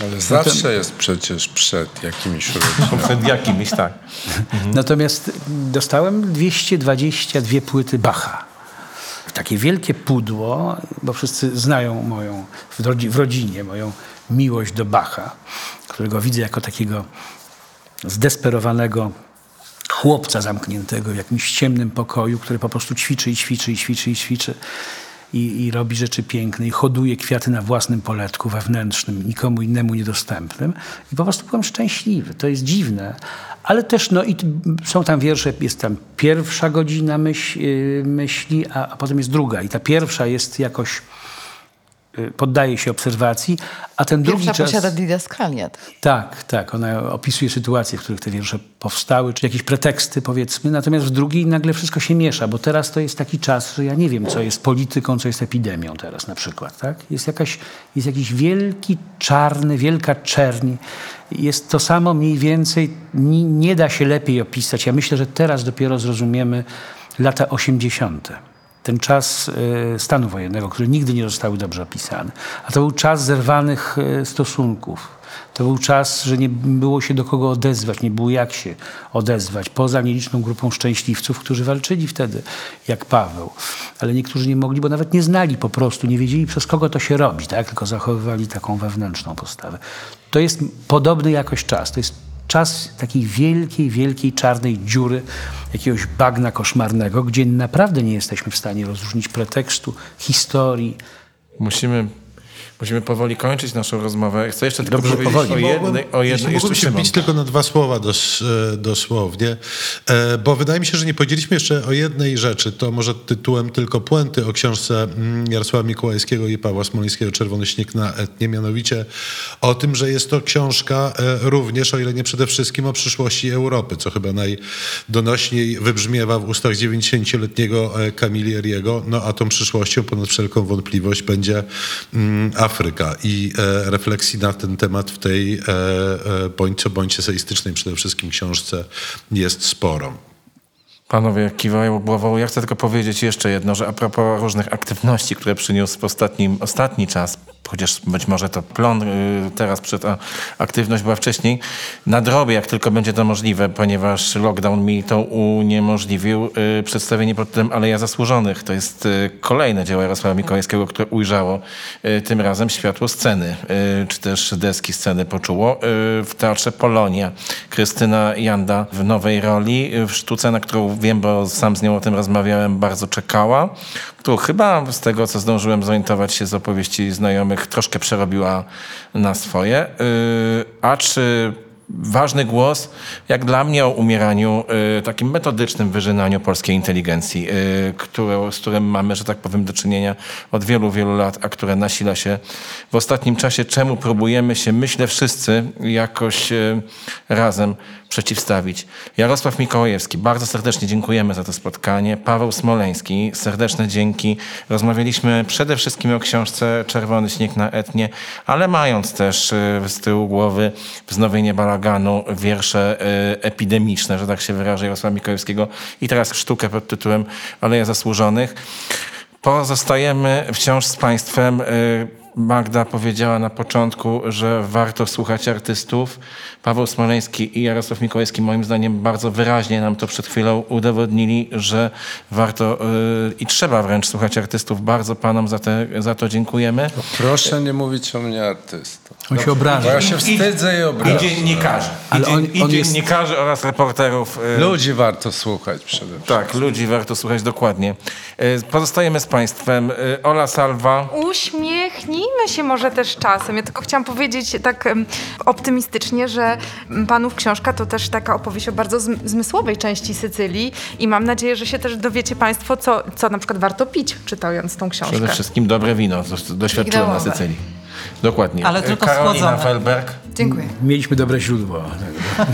Ale zawsze jest przecież przed jakimiś urodzinami. Przed jakimiś, tak. Natomiast dostałem 222 płyty Bacha. Takie wielkie pudło, bo wszyscy znają moją, w, rodzi, w rodzinie, moją miłość do Bacha, którego widzę jako takiego zdesperowanego chłopca zamkniętego w jakimś ciemnym pokoju, który po prostu ćwiczy i ćwiczy i ćwiczy i ćwiczy i, i robi rzeczy piękne i hoduje kwiaty na własnym poletku wewnętrznym, nikomu innemu niedostępnym. I po prostu byłem szczęśliwy. To jest dziwne. Ale też no, i są tam wiersze, jest tam pierwsza godzina yy, myśli, a, a potem jest druga. I ta pierwsza jest jakoś, poddaje się obserwacji, a ten drugi Pierwsza czas... posiada didaskalia. Tak, tak. Ona opisuje sytuacje, w których te wiersze powstały, czy jakieś preteksty, powiedzmy. Natomiast w drugiej nagle wszystko się miesza, bo teraz to jest taki czas, że ja nie wiem, co jest polityką, co jest epidemią teraz na przykład. Tak? Jest, jakaś, jest jakiś wielki, czarny, wielka czerń. Jest to samo mniej więcej, nie, nie da się lepiej opisać. Ja myślę, że teraz dopiero zrozumiemy lata 80 ten czas e, stanu wojennego, który nigdy nie zostały dobrze opisane. A to był czas zerwanych e, stosunków. To był czas, że nie było się do kogo odezwać, nie było jak się odezwać, poza nieliczną grupą szczęśliwców, którzy walczyli wtedy, jak Paweł. Ale niektórzy nie mogli, bo nawet nie znali po prostu, nie wiedzieli przez kogo to się robi, tak? tylko zachowywali taką wewnętrzną postawę. To jest podobny jakoś czas. To jest czas takiej wielkiej, wielkiej czarnej dziury, jakiegoś bagna koszmarnego, gdzie naprawdę nie jesteśmy w stanie rozróżnić pretekstu, historii. Musimy Musimy powoli kończyć naszą rozmowę. Chcę jeszcze tylko Dobrze, powiedzieć powoli. o jednej, o jednej jeszcze się wbić tylko na dwa słowa dos, e, dosłownie, e, bo wydaje mi się, że nie powiedzieliśmy jeszcze o jednej rzeczy, to może tytułem tylko puenty o książce mm, Jarosława Mikołajskiego i Pawła Smolińskiego Czerwony śnieg na etnie, mianowicie o tym, że jest to książka e, również, o ile nie przede wszystkim o przyszłości Europy, co chyba najdonośniej wybrzmiewa w ustach 90-letniego e, Camilleri,ego, no a tą przyszłością ponad wszelką wątpliwość będzie mm, Afryka i e, refleksji na ten temat w tej e, e, bądź eseistycznej przede wszystkim książce jest sporo. Panowie kiwają głową. Ja chcę tylko powiedzieć jeszcze jedno, że a propos różnych aktywności, które przyniósł w ostatnim, ostatni czas, chociaż być może to plon y, teraz przed, aktywność była wcześniej, nadrobię, jak tylko będzie to możliwe, ponieważ lockdown mi to uniemożliwił, y, przedstawienie pod tytułem Aleja Zasłużonych. To jest y, kolejne dzieło Jarosława Mikołajskiego, które ujrzało tym razem światło sceny, czy też deski sceny poczuło. W Teatrze Polonia Krystyna Janda w nowej roli, w sztuce, na którą wiem, bo sam z nią o tym rozmawiałem, bardzo czekała, którą chyba z tego, co zdążyłem zorientować się z opowieści znajomych, troszkę przerobiła na swoje. Y, A czy ważny głos, jak dla mnie, o umieraniu, y, takim metodycznym wyżynaniu polskiej inteligencji, y, które, z którym mamy, że tak powiem, do czynienia od wielu, wielu lat, a które nasila się w ostatnim czasie, czemu próbujemy się, myślę, wszyscy jakoś y, razem przeciwstawić. Jarosław Mikołajewski, bardzo serdecznie dziękujemy za to spotkanie. Paweł Smoleński, serdeczne dzięki. Rozmawialiśmy przede wszystkim o książce Czerwony śnieg na etnie, ale mając też y, z tyłu głowy wznowienie wiersze y, epidemiczne, że tak się wyrażę, Jarosława Mikołajewskiego i teraz sztukę pod tytułem Aleja Zasłużonych. Pozostajemy wciąż z Państwem. Magda powiedziała na początku, że warto słuchać artystów. Paweł Smoleński i Jarosław Mikołajski moim zdaniem bardzo wyraźnie nam to przed chwilą udowodnili, że warto y, i trzeba wręcz słuchać artystów. Bardzo Panom za, te, za to dziękujemy. Proszę nie mówić o mnie artystą. On się Bo obraża. ja się wstydzę i I obrażam. dziennikarzy. Ale I, on- i on jest- dziennikarzy oraz reporterów. y, Ludzi warto słuchać przede wszystkim. Tak, ludzi warto słuchać dokładnie. Y, Pozostajemy z Państwem. Y, Ola Salwa. Uśmiechnijmy się może też czasem. Ja tylko chciałam powiedzieć tak optymistycznie, że m, panów książka to też taka opowieść o bardzo zm- zmysłowej części Sycylii i mam nadzieję, że się też dowiecie państwo, co, co na przykład warto pić, czytając tą książkę. Przede wszystkim dobre wino, do- doświadczyłem na. Sycylii. Dokładnie. Ale tylko Karolina schłodzone. Felberg, Dziękuję. Mieliśmy dobre źródło.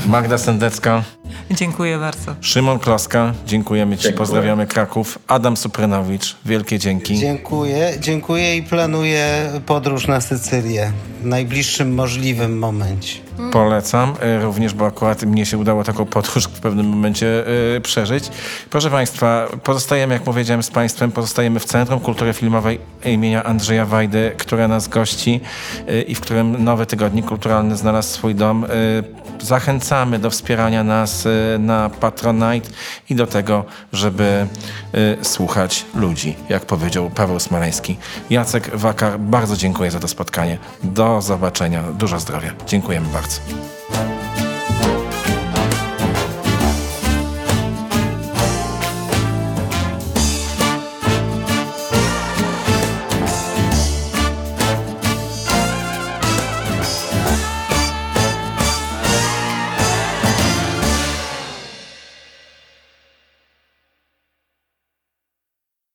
Magda Sendecka, Dziękuję bardzo. Szymon Kloska, dziękujemy Ci, pozdrawiamy Kraków, Adam Supranowicz, wielkie dzięki. Dziękuję, dziękuję i planuję podróż na Sycylię w najbliższym możliwym momencie. Polecam, y, również, bo akurat mnie się udało taką podróż w pewnym momencie y, przeżyć. Proszę Państwa, pozostajemy, jak powiedziałem, z Państwem, pozostajemy w Centrum Kultury Filmowej imienia Andrzeja Wajdy, które nas gości y, i w którym Nowy Tygodnik Kulturalny znalazł swój dom. Y, Zachęcamy do wspierania nas y, na Patronite i do tego, żeby y, słuchać ludzi, jak powiedział Paweł Smoleński. Jacek Wakar, bardzo dziękuję za to spotkanie. Do zobaczenia. Dużo zdrowia. Dziękujemy bardzo.